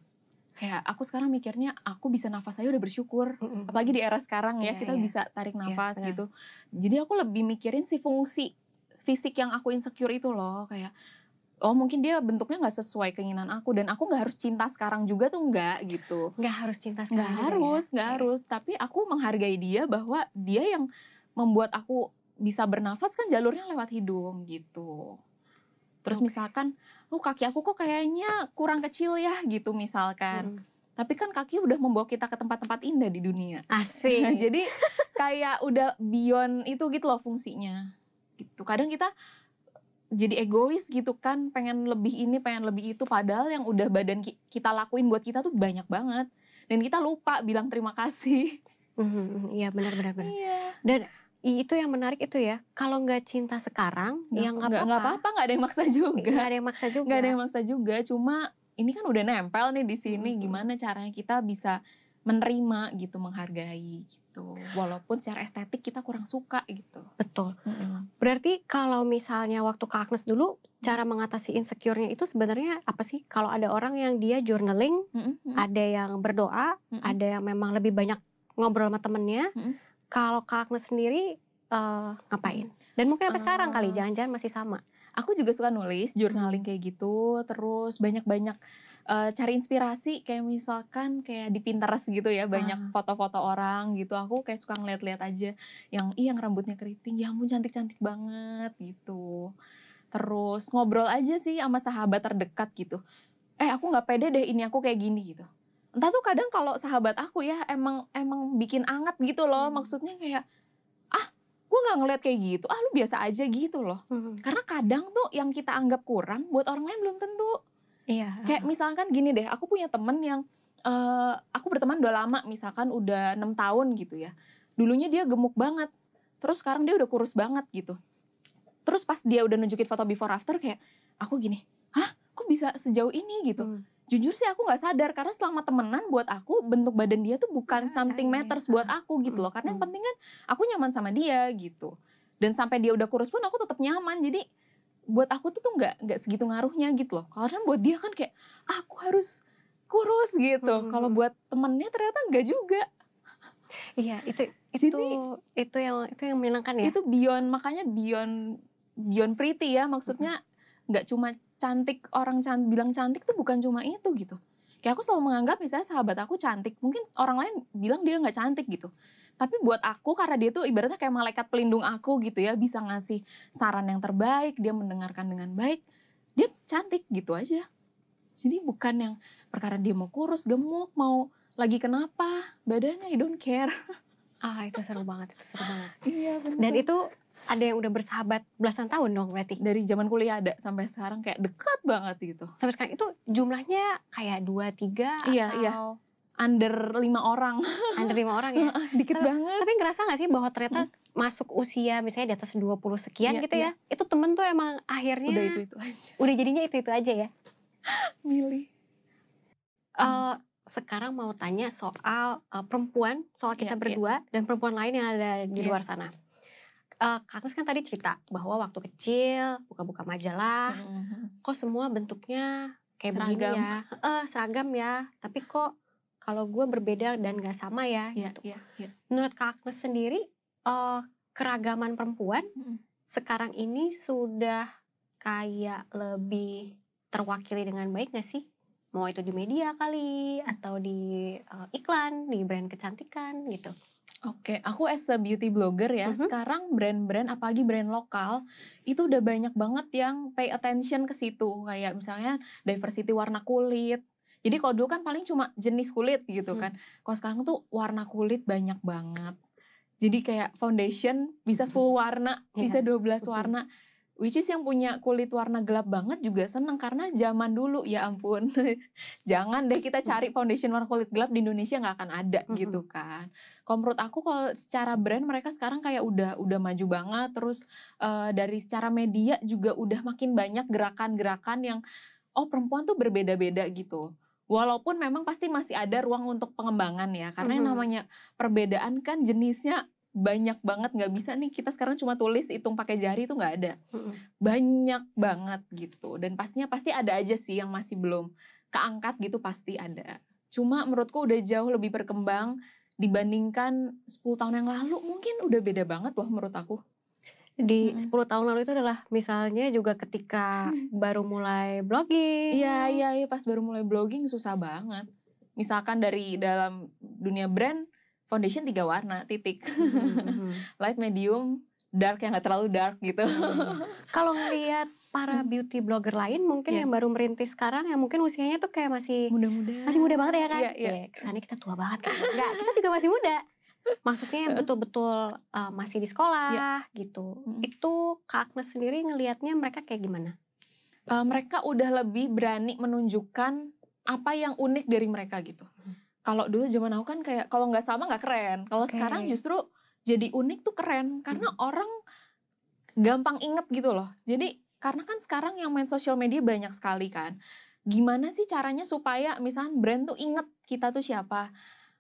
kayak aku sekarang mikirnya aku bisa nafas aja udah bersyukur apalagi di era sekarang ya Iya, kita iya. bisa tarik nafas benar. gitu jadi aku lebih mikirin si fungsi fisik yang aku insecure itu loh kayak oh mungkin dia bentuknya nggak sesuai keinginan aku dan aku nggak harus cinta sekarang juga tuh nggak gitu Nggak harus cinta nggak sekarang juga ya? harus nggak Oke. harus tapi aku menghargai dia bahwa dia yang membuat aku bisa bernafas kan jalurnya lewat hidung gitu terus Oke. misalkan oh kaki aku kok kayaknya kurang kecil ya gitu misalkan Mhm. tapi kan kaki udah membawa kita ke tempat-tempat indah di dunia Asik. Nah, jadi kayak udah beyond itu gitu loh fungsinya. Gitu. Kadang kita jadi egois gitu kan, pengen lebih ini, pengen lebih itu padahal yang udah badan ki- kita lakuin buat kita tuh banyak banget. Dan kita lupa bilang terima kasih. Mhm, Iya benar-benar benar. Iya. Dan itu yang menarik itu ya. Kalau nggak cinta sekarang, ya nggak nggak nggak apa-apa. apa-apa, nggak ada yang maksa juga. Nggak ada yang maksa juga. Nggak ada yang maksa juga, cuma ini kan udah nempel nih di sini. Mhm. Gimana caranya kita bisa menerima gitu, menghargai gitu. Walaupun secara estetik kita kurang suka gitu. Betul. Berarti kalau misalnya waktu Kak Agnes dulu, cara mengatasi insecure-nya itu sebenarnya apa sih? Kalau ada orang yang dia journaling, Mm-mm. ada yang berdoa, Mm-mm. ada yang memang lebih banyak ngobrol sama temennya. Mm-mm. Kalau Kak Agnes sendiri eh, ngapain? Dan mungkin sampai sekarang kali, Eh. jangan-jangan masih sama. aku juga suka nulis journaling kayak gitu terus banyak-banyak uh, cari inspirasi kayak misalkan kayak di Pinterest gitu ya banyak foto-foto orang gitu aku kayak suka ngeliat-liat aja yang iya yang rambutnya keriting ya ampun cantik-cantik banget gitu terus ngobrol aja sih sama sahabat terdekat gitu eh aku nggak pede deh ini aku kayak gini gitu entah tuh kadang kalau sahabat aku ya emang emang bikin anget gitu loh. Hmm. maksudnya kayak gue nggak ngeliat kayak gitu. Ah lu biasa aja gitu loh. Hmm. karena kadang tuh yang kita anggap kurang buat orang lain belum tentu. Iya. Kayak misalkan gini deh aku punya temen yang uh, aku berteman udah lama misalkan udah enam tahun gitu ya. Dulunya dia gemuk banget terus sekarang dia udah kurus banget gitu. Terus pas dia udah nunjukin foto before after kayak aku gini hah? Kok bisa sejauh ini? gitu. Hmm jujur sih aku nggak sadar karena selama temenan buat aku bentuk badan dia tuh bukan something matters buat aku gitu loh. Karena yang penting kan aku nyaman sama dia gitu. Dan sampai dia udah kurus pun aku tetap nyaman. Jadi buat aku tuh tuh nggak nggak segitu ngaruhnya gitu loh. Karena buat dia kan kayak aku harus kurus gitu. Hmm. kalau buat temennya ternyata nggak juga. Iya itu itu jadi, itu yang itu yang menyenangkan ya. Itu beyond makanya beyond beyond pretty ya. Maksudnya nggak hmm. cuma cantik orang cantik bilang cantik tuh bukan cuma itu gitu. Kayak aku selalu menganggap misalnya sahabat aku cantik mungkin orang lain bilang dia nggak cantik gitu. Tapi buat aku karena dia tuh ibaratnya kayak malaikat pelindung aku gitu ya bisa ngasih saran yang terbaik dia mendengarkan dengan baik dia cantik gitu aja. Jadi bukan yang perkara dia mau kurus gemuk mau lagi kenapa badannya I don't care. Ah itu seru banget itu seru banget. Iya bener. dan itu ada yang udah bersahabat belasan tahun dong berarti dari zaman kuliah ada sampai sekarang kayak dekat banget gitu sampai sekarang itu jumlahnya kayak dua tiga iya atau... iya under lima orang under lima orang ya dikit tapi, banget tapi ngerasa gak sih bahwa ternyata hmm. masuk usia misalnya di atas 20 sekian iya, gitu ya iya. itu temen tuh emang akhirnya udah itu itu aja udah jadinya itu itu aja ya milih uh, sekarang mau tanya soal uh, perempuan soal kita yeah, iya. berdua yeah. dan perempuan lain yang ada di yeah. luar sana uh, Kak kan tadi cerita bahwa waktu kecil buka-buka majalah, mm-hmm. kok semua bentuknya kayak seragam. begini ya, uh, seragam ya. Tapi kok kalau gue berbeda dan gak sama ya, yeah, gitu. Yeah, yeah. Menurut Kak Agnes sendiri, uh, keragaman perempuan mm-hmm. sekarang ini sudah kayak lebih terwakili dengan baik gak sih? Mau itu di media kali, atau di uh, iklan, di brand kecantikan gitu. Oke, aku as a beauty blogger ya, uh-huh. sekarang brand-brand apalagi brand lokal itu udah banyak banget yang pay attention ke situ. Kayak misalnya diversity warna kulit. Jadi kalau dulu kan paling cuma jenis kulit gitu kan. Hmm. Kalau sekarang tuh warna kulit banyak banget. Jadi kayak foundation bisa 10 warna, yeah. bisa 12 warna which is yang punya kulit warna gelap banget juga seneng karena zaman dulu ya ampun. Jangan deh kita cari foundation warna kulit gelap di Indonesia nggak akan ada mm-hmm. gitu kan. Kalau menurut aku kalau secara brand mereka sekarang kayak udah udah maju banget. Terus uh, dari secara media juga udah makin banyak gerakan-gerakan yang oh perempuan tuh berbeda-beda gitu. Walaupun memang pasti masih ada ruang untuk pengembangan ya, karena yang namanya perbedaan kan jenisnya banyak banget nggak bisa nih kita sekarang cuma tulis hitung pakai jari itu nggak ada. Banyak banget gitu. Dan pastinya pasti ada aja sih yang masih belum keangkat gitu pasti ada. Cuma menurutku udah jauh lebih berkembang dibandingkan 10 tahun yang lalu. Mungkin udah beda banget loh menurut aku. Di hmm. 10 tahun lalu itu adalah misalnya juga ketika baru mulai blogging. Iya iya iya pas baru mulai blogging susah banget. Misalkan dari dalam dunia brand foundation tiga warna titik mm-hmm. light medium dark yang gak terlalu dark gitu mm-hmm. kalau ngelihat para mm. beauty blogger lain mungkin yes. yang baru merintis sekarang yang mungkin usianya tuh kayak masih muda-muda masih muda banget ya kan yeah, yeah. kesannya kita tua banget kan enggak kita juga masih muda maksudnya yang betul-betul uh, masih di sekolah yeah. gitu mm. itu kak Agnes sendiri ngelihatnya mereka kayak gimana uh, mereka udah lebih berani menunjukkan apa yang unik dari mereka gitu mm kalau dulu zaman aku kan kayak kalau nggak sama nggak keren. Kalau okay. sekarang justru jadi unik tuh keren karena hmm. orang gampang inget gitu loh. Jadi karena kan sekarang yang main sosial media banyak sekali kan. Gimana sih caranya supaya misalnya brand tuh inget kita tuh siapa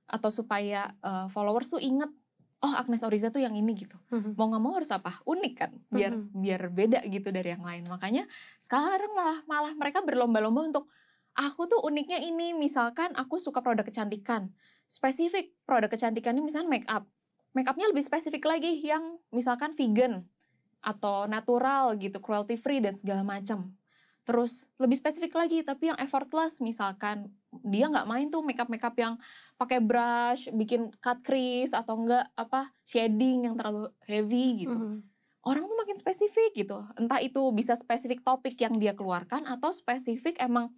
atau supaya uh, followers tuh inget oh Agnes Oriza tuh yang ini gitu. Mm-hmm. Mau nggak mau harus apa? Unik kan, biar mm-hmm. biar beda gitu dari yang lain. Makanya sekarang malah malah mereka berlomba-lomba untuk aku tuh uniknya ini misalkan aku suka produk kecantikan spesifik produk kecantikan ini misalnya make up make upnya lebih spesifik lagi yang misalkan vegan atau natural gitu, cruelty free dan segala macam. Terus lebih spesifik lagi, tapi yang effortless misalkan dia nggak main tuh makeup makeup yang pakai brush, bikin cut crease atau enggak apa shading yang terlalu heavy gitu. Mm -hmm. Orang tuh makin spesifik gitu. Entah itu bisa spesifik topik yang dia keluarkan atau spesifik emang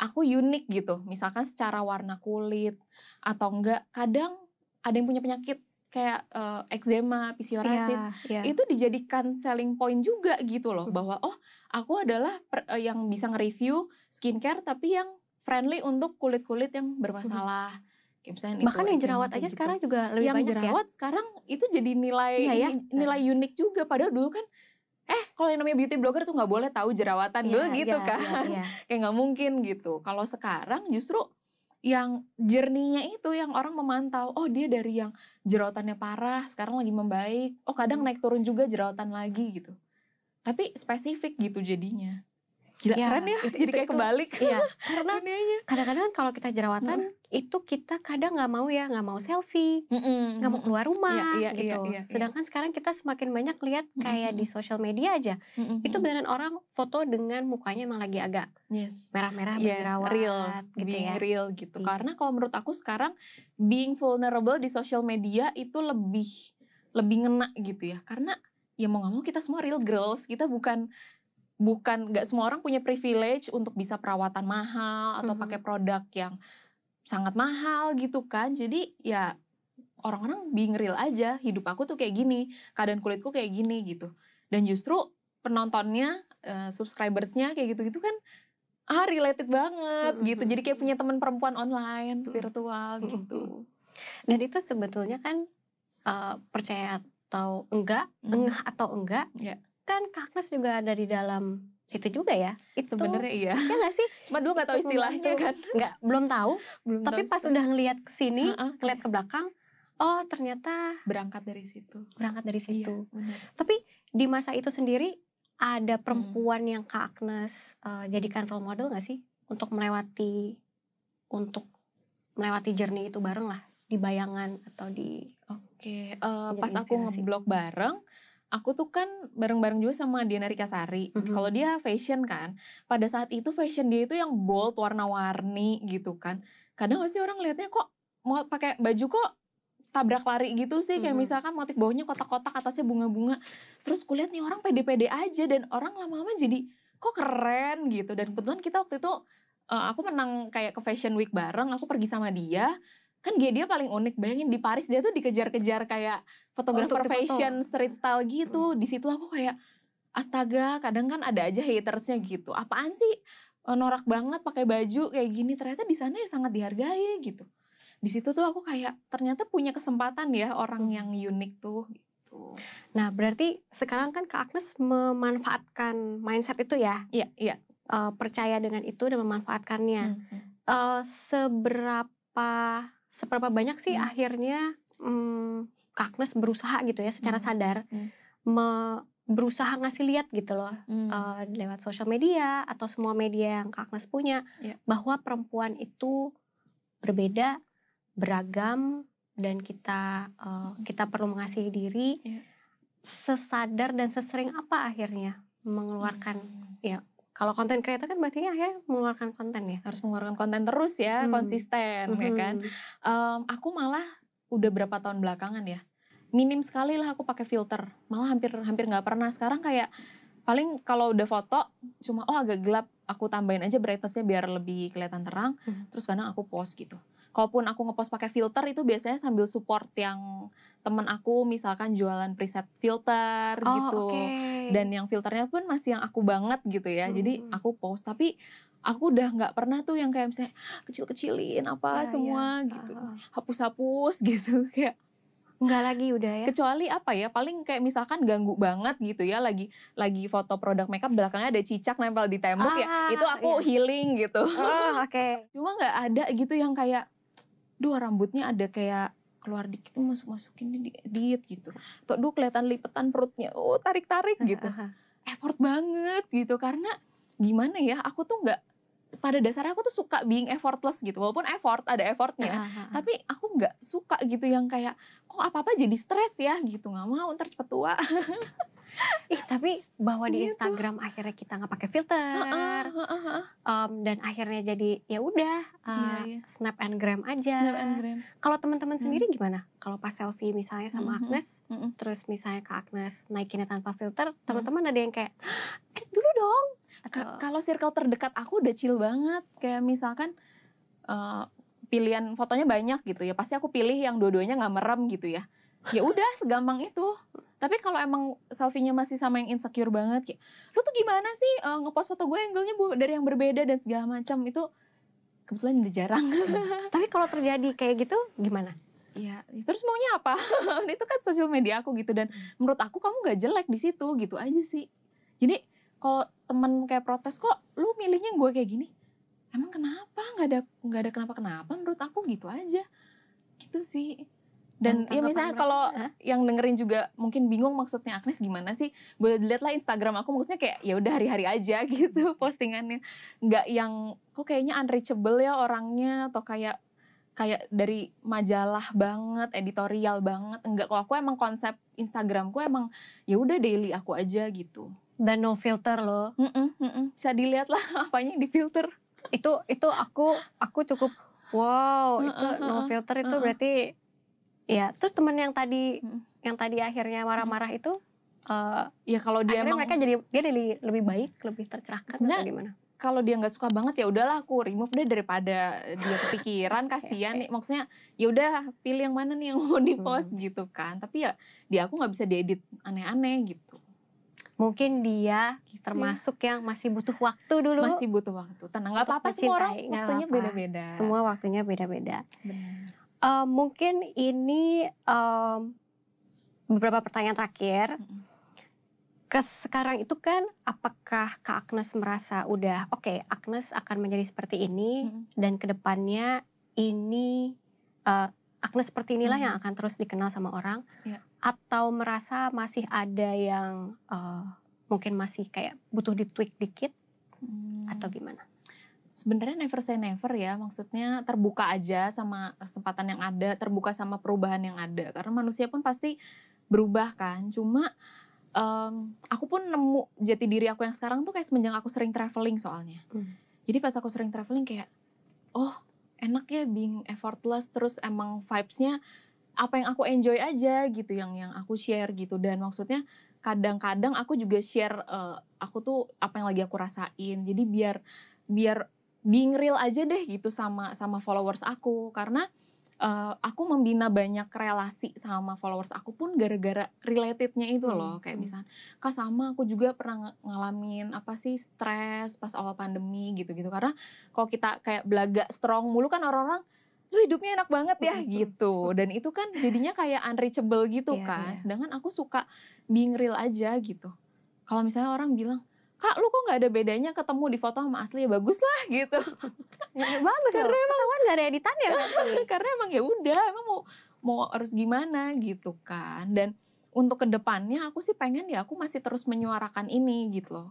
aku unik gitu. Misalkan secara warna kulit atau enggak kadang ada yang punya penyakit kayak uh, eczema, psoriasis, yeah, yeah. itu dijadikan selling point juga gitu loh, hmm. bahwa oh aku adalah per, uh, yang bisa nge-review skincare tapi yang friendly untuk kulit-kulit yang bermasalah. Hmm. Kayak Bahkan itu, yang jerawat aja gitu. sekarang juga lebih yang banyak ya? jerawat ya? sekarang itu jadi nilai iya, ya? nilai unik juga. Padahal dulu kan eh kalau yang namanya beauty blogger tuh nggak boleh tahu jerawatan yeah, dulu gitu yeah, kan. Yeah, yeah. Kayak nggak mungkin gitu. Kalau sekarang justru yang jerninya itu yang orang memantau oh dia dari yang jerawatannya parah sekarang lagi membaik oh kadang hmm. naik turun juga jerawatan lagi gitu tapi spesifik gitu jadinya Gila ya, keren ya, itu, jadi itu, kayak itu, kebalik. Iya, karena kadang-kadang kan kalau kita jerawatan hmm. itu kita kadang nggak mau ya, nggak mau selfie, nggak mm -mm, mau keluar rumah iya, iya, gitu. Iya, iya, Sedangkan iya. sekarang kita semakin banyak lihat kayak mm -mm. di sosial media aja, mm -mm. itu beneran orang foto dengan mukanya emang lagi agak yes. merah-merah, yes, berjerawat, real, gitu being ya. real gitu. Iya. Karena kalau menurut aku sekarang being vulnerable di sosial media itu lebih lebih ngena gitu ya, karena ya mau nggak mau kita semua real girls, kita bukan bukan nggak semua orang punya privilege untuk bisa perawatan mahal atau mm -hmm. pakai produk yang sangat mahal gitu kan. Jadi ya orang-orang being real aja. Hidup aku tuh kayak gini keadaan kulitku kayak gini gitu. Dan justru penontonnya uh, subscribersnya kayak gitu-gitu kan ah related banget mm -hmm. gitu. Jadi kayak punya teman perempuan online virtual gitu. Dan itu sebetulnya kan uh, percaya atau enggak mm -hmm. enggak atau enggak yeah kan Kaknes juga ada di dalam situ juga ya. Itu sebenarnya iya. Ya nggak sih? Cuma dulu nggak tahu istilahnya kan. Nggak, belum tahu. Belum Tapi tahu pas udah ngelihat ke sini, ngeliat ke belakang, oh ternyata berangkat dari situ. Berangkat dari iya, situ. Iya, Tapi di masa itu sendiri ada hmm. perempuan hmm. yang Kak Agnes uh, jadikan role model nggak sih untuk melewati untuk melewati journey itu bareng lah di bayangan atau di Oke, okay. uh, eh, pas aku ngeblok bareng aku tuh kan bareng-bareng juga sama Diana Rikasari. Mm -hmm. Kalau dia fashion kan, pada saat itu fashion dia itu yang bold, warna-warni gitu kan. Kadang masih orang lihatnya kok mau pakai baju kok tabrak lari gitu sih. Kayak mm -hmm. misalkan motif bawahnya kotak-kotak, atasnya bunga-bunga. Terus kulihat nih orang pede-pede aja dan orang lama-lama jadi kok keren gitu. Dan kebetulan kita waktu itu uh, aku menang kayak ke Fashion Week bareng, aku pergi sama dia kan dia dia paling unik bayangin di Paris dia tuh dikejar-kejar kayak fotografer oh, fashion street style gitu di situ aku kayak astaga kadang kan ada aja hatersnya gitu apaan sih eh, norak banget pakai baju kayak gini ternyata di sana ya sangat dihargai gitu di situ tuh aku kayak ternyata punya kesempatan ya orang hmm. yang unik tuh gitu. Nah berarti sekarang kan Kak Agnes memanfaatkan mindset itu ya? Iya iya. Uh, percaya dengan itu dan memanfaatkannya. Hmm. Uh, seberapa seberapa banyak sih hmm. akhirnya hmm, Kaknes berusaha gitu ya secara hmm. sadar hmm. Me, berusaha ngasih lihat gitu loh hmm. uh, lewat sosial media atau semua media yang Kaknes punya yeah. bahwa perempuan itu berbeda, beragam dan kita uh, kita perlu mengasihi diri. Yeah. Sesadar dan sesering apa akhirnya mengeluarkan hmm. ya kalau konten creator kan berarti akhirnya mengeluarkan konten ya harus mengeluarkan konten terus ya hmm. konsisten hmm. ya kan um, aku malah udah berapa tahun belakangan ya minim sekali lah aku pakai filter malah hampir hampir nggak pernah sekarang kayak paling kalau udah foto cuma oh agak gelap aku tambahin aja brightnessnya biar lebih kelihatan terang hmm. terus kadang aku post gitu kalaupun aku ngepost pakai filter itu biasanya sambil support yang temen aku misalkan jualan preset filter oh, gitu okay. dan yang filternya pun masih yang aku banget gitu ya hmm. jadi aku post tapi aku udah nggak pernah tuh yang kayak misalnya kecil-kecilin apa ya, semua ya. gitu hapus-hapus gitu kayak Enggak lagi udah ya. Kecuali apa ya? Paling kayak misalkan ganggu banget gitu ya lagi lagi foto produk makeup belakangnya ada cicak nempel di tembok ya. ah, ya. Itu aku iya. healing gitu. Oh, oke. Okay. Cuma nggak ada gitu yang kayak duh rambutnya ada kayak keluar dikit masuk masukin di edit gitu. Atau duh kelihatan lipetan perutnya. Oh tarik tarik gitu. effort banget gitu karena gimana ya aku tuh nggak pada dasarnya aku tuh suka being effortless gitu. Walaupun effort ada effortnya tapi aku nggak suka gitu yang kayak kok apa apa jadi stres ya? gitu. Nggak mau ntar cepet tua Ih, tapi bahwa di Gitu. Instagram akhirnya kita nggak pakai filter em, dan akhirnya jadi ya udah uh, Iya, iya. snap and gram aja. Snap and gram. Kalau teman-teman Hmm. sendiri gimana? Kalau pas selfie misalnya sama Mhm. Agnes, Mm-mm. terus misalnya Kak Agnes naikinnya tanpa filter, Hmm. teman-teman ada yang kayak, eh dulu dong. Kalau circle terdekat aku udah chill banget. Kayak misalkan eh, pilihan fotonya banyak gitu ya. Pasti aku pilih yang dua-duanya nggak merem gitu ya. Ya udah segampang itu. Tapi kalau emang selfie-nya masih sama yang insecure banget kayak, lu tuh gimana sih eh, ngepost foto gue angle-nya bu- dari yang berbeda dan segala macam itu kebetulan udah jarang. tapi kalau terjadi kayak gitu gimana? Iya, terus maunya apa? itu kan sosial media aku gitu dan menurut aku kamu gak jelek di situ gitu aja sih. Jadi kalau temen kayak protes kok lu milihnya gue kayak gini, emang kenapa? Nggak ada nggak ada kenapa kenapa menurut aku gitu aja, gitu sih. Dan, ya misalnya kalau yang dengerin juga mungkin bingung maksudnya Agnes gimana sih? Boleh dilihat lah Instagram aku maksudnya kayak ya udah hari-hari aja gitu postingannya. Nggak yang kok kayaknya unreachable ya orangnya atau kayak kayak dari majalah banget, editorial banget. Enggak, kalau aku emang konsep Instagramku emang ya udah daily aku aja gitu. dan no filter loh. Mm-mm, mm-mm. Bisa dilihat lah apanya yang difilter. Itu itu aku aku cukup wow itu no filter itu berarti ya. Terus temen yang tadi Mm. yang tadi akhirnya marah-marah itu eh, Ya kalau dia akhirnya emang mereka jadi dia lebih lebih baik, lebih tercerahkan atau gimana? kalau dia nggak suka banget ya udahlah aku remove deh daripada dia kepikiran kasihan nih maksudnya ya udah pilih yang mana nih yang mau di post gitu kan tapi ya dia aku nggak bisa diedit aneh-aneh gitu Mungkin dia Gitu ya. termasuk yang masih butuh waktu dulu. masih butuh waktu tenang nggak apa-apa semua orang waktunya beda-beda Semua waktunya beda-beda. Benar. Eh, mungkin ini em, beberapa pertanyaan terakhir. Ke sekarang itu kan, apakah Kak Agnes merasa udah oke, Agnes akan menjadi seperti ini Mm-mm. dan ke depannya ini eh, Agnes seperti inilah Hmm. yang akan terus dikenal sama orang, Iya. atau merasa masih ada yang eh, mungkin masih kayak butuh ditweak dikit Hmm. atau gimana? Sebenarnya never say never ya maksudnya terbuka aja sama kesempatan yang ada terbuka sama perubahan yang ada. Karena manusia pun pasti berubah kan. Cuma em, aku pun nemu jati diri aku yang sekarang tuh kayak semenjak aku sering traveling soalnya. Hmm. jadi pas aku sering traveling kayak oh enak ya being effortless terus emang vibesnya apa yang aku enjoy aja gitu yang yang aku share gitu. Dan maksudnya kadang-kadang aku juga share eh, aku tuh apa yang lagi aku rasain. Jadi biar biar being real aja deh gitu sama sama followers aku. Karena eh, aku membina banyak relasi sama followers aku pun gara-gara relatednya itu loh. Hmm, kayak hmm. misalnya kak sama aku juga pernah ng- ngalamin apa sih stres pas awal pandemi gitu-gitu. Karena kalau kita kayak belaga strong mulu kan orang-orang lu hidupnya enak banget ya Hmm, gitu. Dan itu kan jadinya kayak unreachable gitu Iya, kan. iya. sedangkan aku suka being real aja gitu. Kalau misalnya orang bilang kak lu kok nggak ada bedanya ketemu di foto sama asli? Ya bagus lah gitu. Ya, bagus Karena loh. Ketahuan gak ada editannya berarti. karena emang ya udah emang mau mau harus gimana gitu kan. Dan untuk ke depannya aku sih pengen ya aku masih terus menyuarakan ini gitu loh.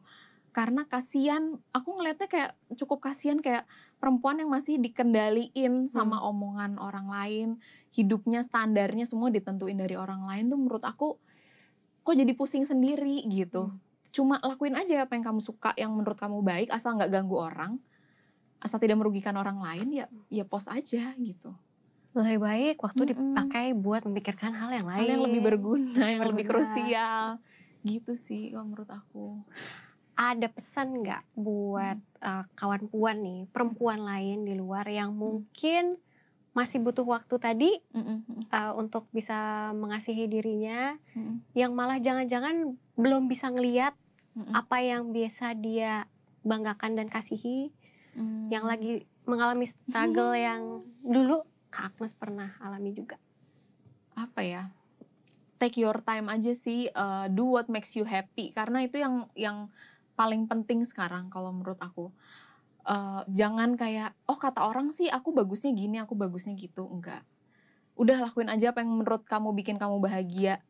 Karena kasihan aku ngelihatnya kayak cukup kasihan kayak perempuan yang masih dikendaliin sama omongan orang lain. Hidupnya standarnya semua ditentuin dari orang lain tuh menurut aku kok jadi pusing sendiri gitu. Hmm. Cuma lakuin aja apa yang kamu suka yang menurut kamu baik asal nggak ganggu orang asal tidak merugikan orang lain ya ya post aja gitu Lebih baik waktu Mm-mm. dipakai buat memikirkan hal yang lain. hal yang lebih berguna yang lebih Berguna. krusial gitu sih kalau menurut aku Ada pesan nggak buat eh, kawan puan nih, perempuan lain di luar yang mungkin masih butuh waktu tadi mm-mm, eh, untuk bisa mengasihi dirinya, mm-mm, yang malah jangan-jangan belum bisa ngeliat mm-mm, apa yang biasa dia banggakan dan kasihi, mm. yang lagi mengalami struggle yang dulu Kak Agnes pernah alami juga. apa ya? Take your time aja sih uh, do what makes you happy. Karena itu yang yang paling penting sekarang kalau menurut aku Uh, jangan kayak oh kata orang sih aku bagusnya gini aku bagusnya gitu. Enggak. Udah lakuin aja apa yang menurut kamu bikin kamu bahagia.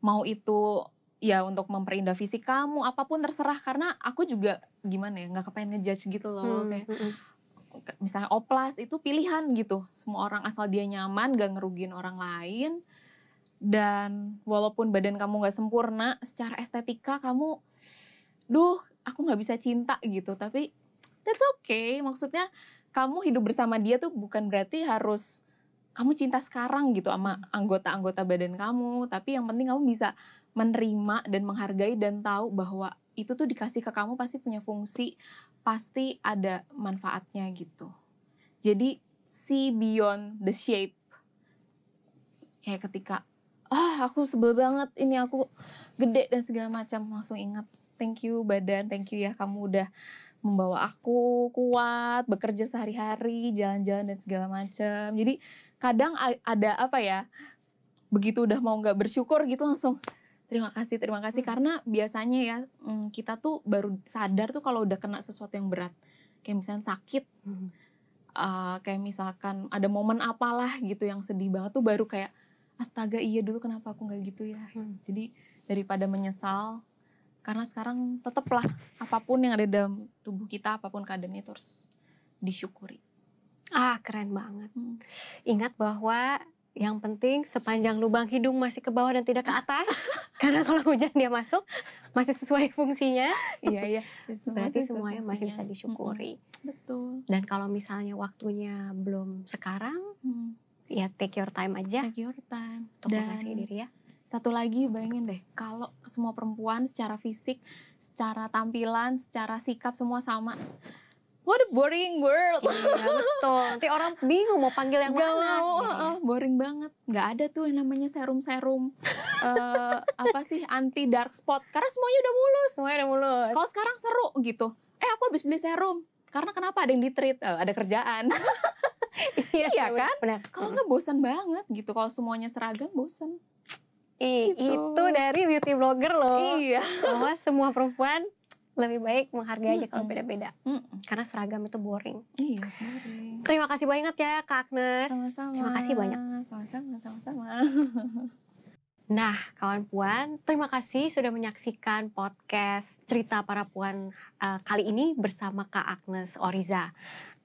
Mau itu ya untuk memperindah fisik kamu apa pun terserah. Karena aku juga gimana ya nggak kepengen ngejudge gitu loh Hmm, kayak mm-mm. misalnya oplas itu pilihan gitu. Semua orang asal dia nyaman gak ngerugiin orang lain. Dan walaupun badan kamu nggak sempurna secara estetika kamu duh aku nggak bisa cinta gitu. Tapi that's okay. Maksudnya kamu hidup bersama dia tuh bukan berarti harus kamu cinta sekarang gitu sama anggota-anggota badan kamu. Tapi yang penting kamu bisa menerima dan menghargai dan tahu bahwa itu tuh dikasih ke kamu pasti punya fungsi pasti ada manfaatnya gitu. Jadi see beyond the shape. Kayak ketika ah aku sebel banget ini aku gede dan segala macam. Langsung ingat thank you badan. Thank you ya kamu udah membawa aku kuat bekerja sehari-hari jalan-jalan dan segala macam jadi kadang ada apa ya begitu udah mau nggak bersyukur gitu langsung terima kasih terima kasih hmm. karena biasanya ya hmm, kita tuh baru sadar tuh kalau udah kena sesuatu yang berat kayak misalnya sakit hmm. uh, kayak misalkan ada momen apalah gitu yang sedih banget tuh baru kayak astaga iya dulu kenapa aku nggak gitu ya hmm. jadi daripada menyesal karena sekarang tetaplah apa pun yang ada dalam tubuh kita apa pun keadaannya terus disyukuri Ah, keren banget. Hmm. Ingat bahwa yang penting sepanjang lubang hidung masih ke bawah dan tidak ke atas. Karena kalau hujan dia masuk masih sesuai fungsinya. iya, iya. Berarti semuanya masih bisa disyukuri. Hmm, betul. Dan kalau misalnya waktunya belum sekarang, hmm. ya take your time aja. Take your time. Untuk dan diri ya. Satu lagi bayangin deh, kalau semua perempuan secara fisik, secara tampilan, secara sikap semua sama what a boring world. Iya betul. Nanti orang bingung mau panggil yang Gak mana. Mau, uh, boring banget. Gak ada tuh yang namanya serum-serum uh, apa sih anti dark spot. Karena semuanya udah mulus. Semuanya udah mulus. Kalau sekarang seru gitu. Eh aku habis beli serum. Karena kenapa ada yang di treat? Uh, ada kerjaan. iya, iya kan? Kalau nggak bosan banget gitu. Kalau semuanya seragam bosan. Ih, gitu. itu dari beauty blogger loh. Iya. Bahwa semua perempuan lebih baik menghargai aja kalau beda-beda. Karena seragam itu boring. Iya, boring. Terima kasih banyak ya Kak Agnes. Sama-sama. Terima kasih banyak. Sama-sama, sama-sama. Nah, kawan puan, terima kasih sudah menyaksikan podcast cerita para puan uh, kali ini bersama Kak Agnes Oriza.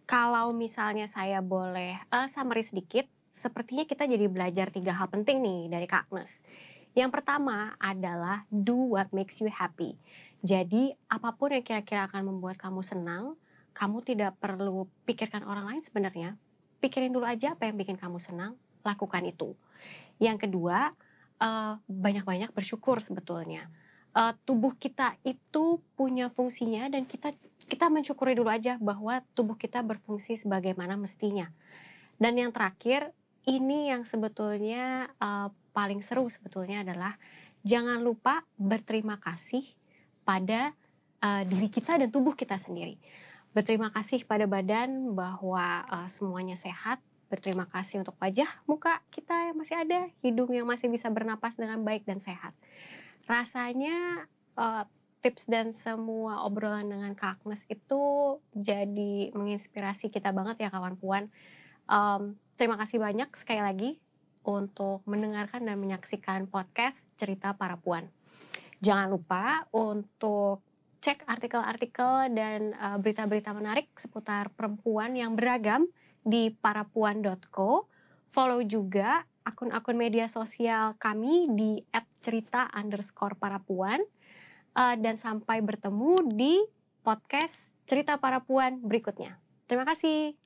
Kalau misalnya saya boleh uh, summary sedikit, sepertinya kita jadi belajar tiga hal penting nih dari Kak Agnes. Yang pertama adalah do what makes you happy. Jadi apa pun yang kira-kira akan membuat kamu senang, kamu tidak perlu pikirkan orang lain sebenarnya. Pikirin dulu aja apa yang bikin kamu senang, lakukan itu. Yang kedua, eh, banyak-banyak bersyukur sebetulnya. Uh, tubuh kita itu punya fungsinya dan kita kita mensyukuri dulu aja bahwa tubuh kita berfungsi sebagaimana mestinya. Dan yang terakhir, ini yang sebetulnya uh, paling seru sebetulnya adalah jangan lupa berterima kasih pada uh, diri kita dan tubuh kita sendiri. Berterima kasih pada badan bahwa uh, semuanya sehat. Berterima kasih untuk wajah, muka kita yang masih ada, hidung yang masih bisa bernapas dengan baik dan sehat. Rasanya uh, tips dan semua obrolan dengan Kak Agnes itu jadi menginspirasi kita banget ya kawan puan. Um, terima kasih banyak sekali lagi untuk mendengarkan dan menyaksikan podcast cerita para puan. Jangan lupa untuk cek artikel-artikel dan uh, berita-berita menarik seputar perempuan yang beragam di parapuan.co. Follow juga akun-akun media sosial kami di @cerita underscore parapuan. Uh, dan sampai bertemu di podcast Cerita Parapuan berikutnya. Terima kasih.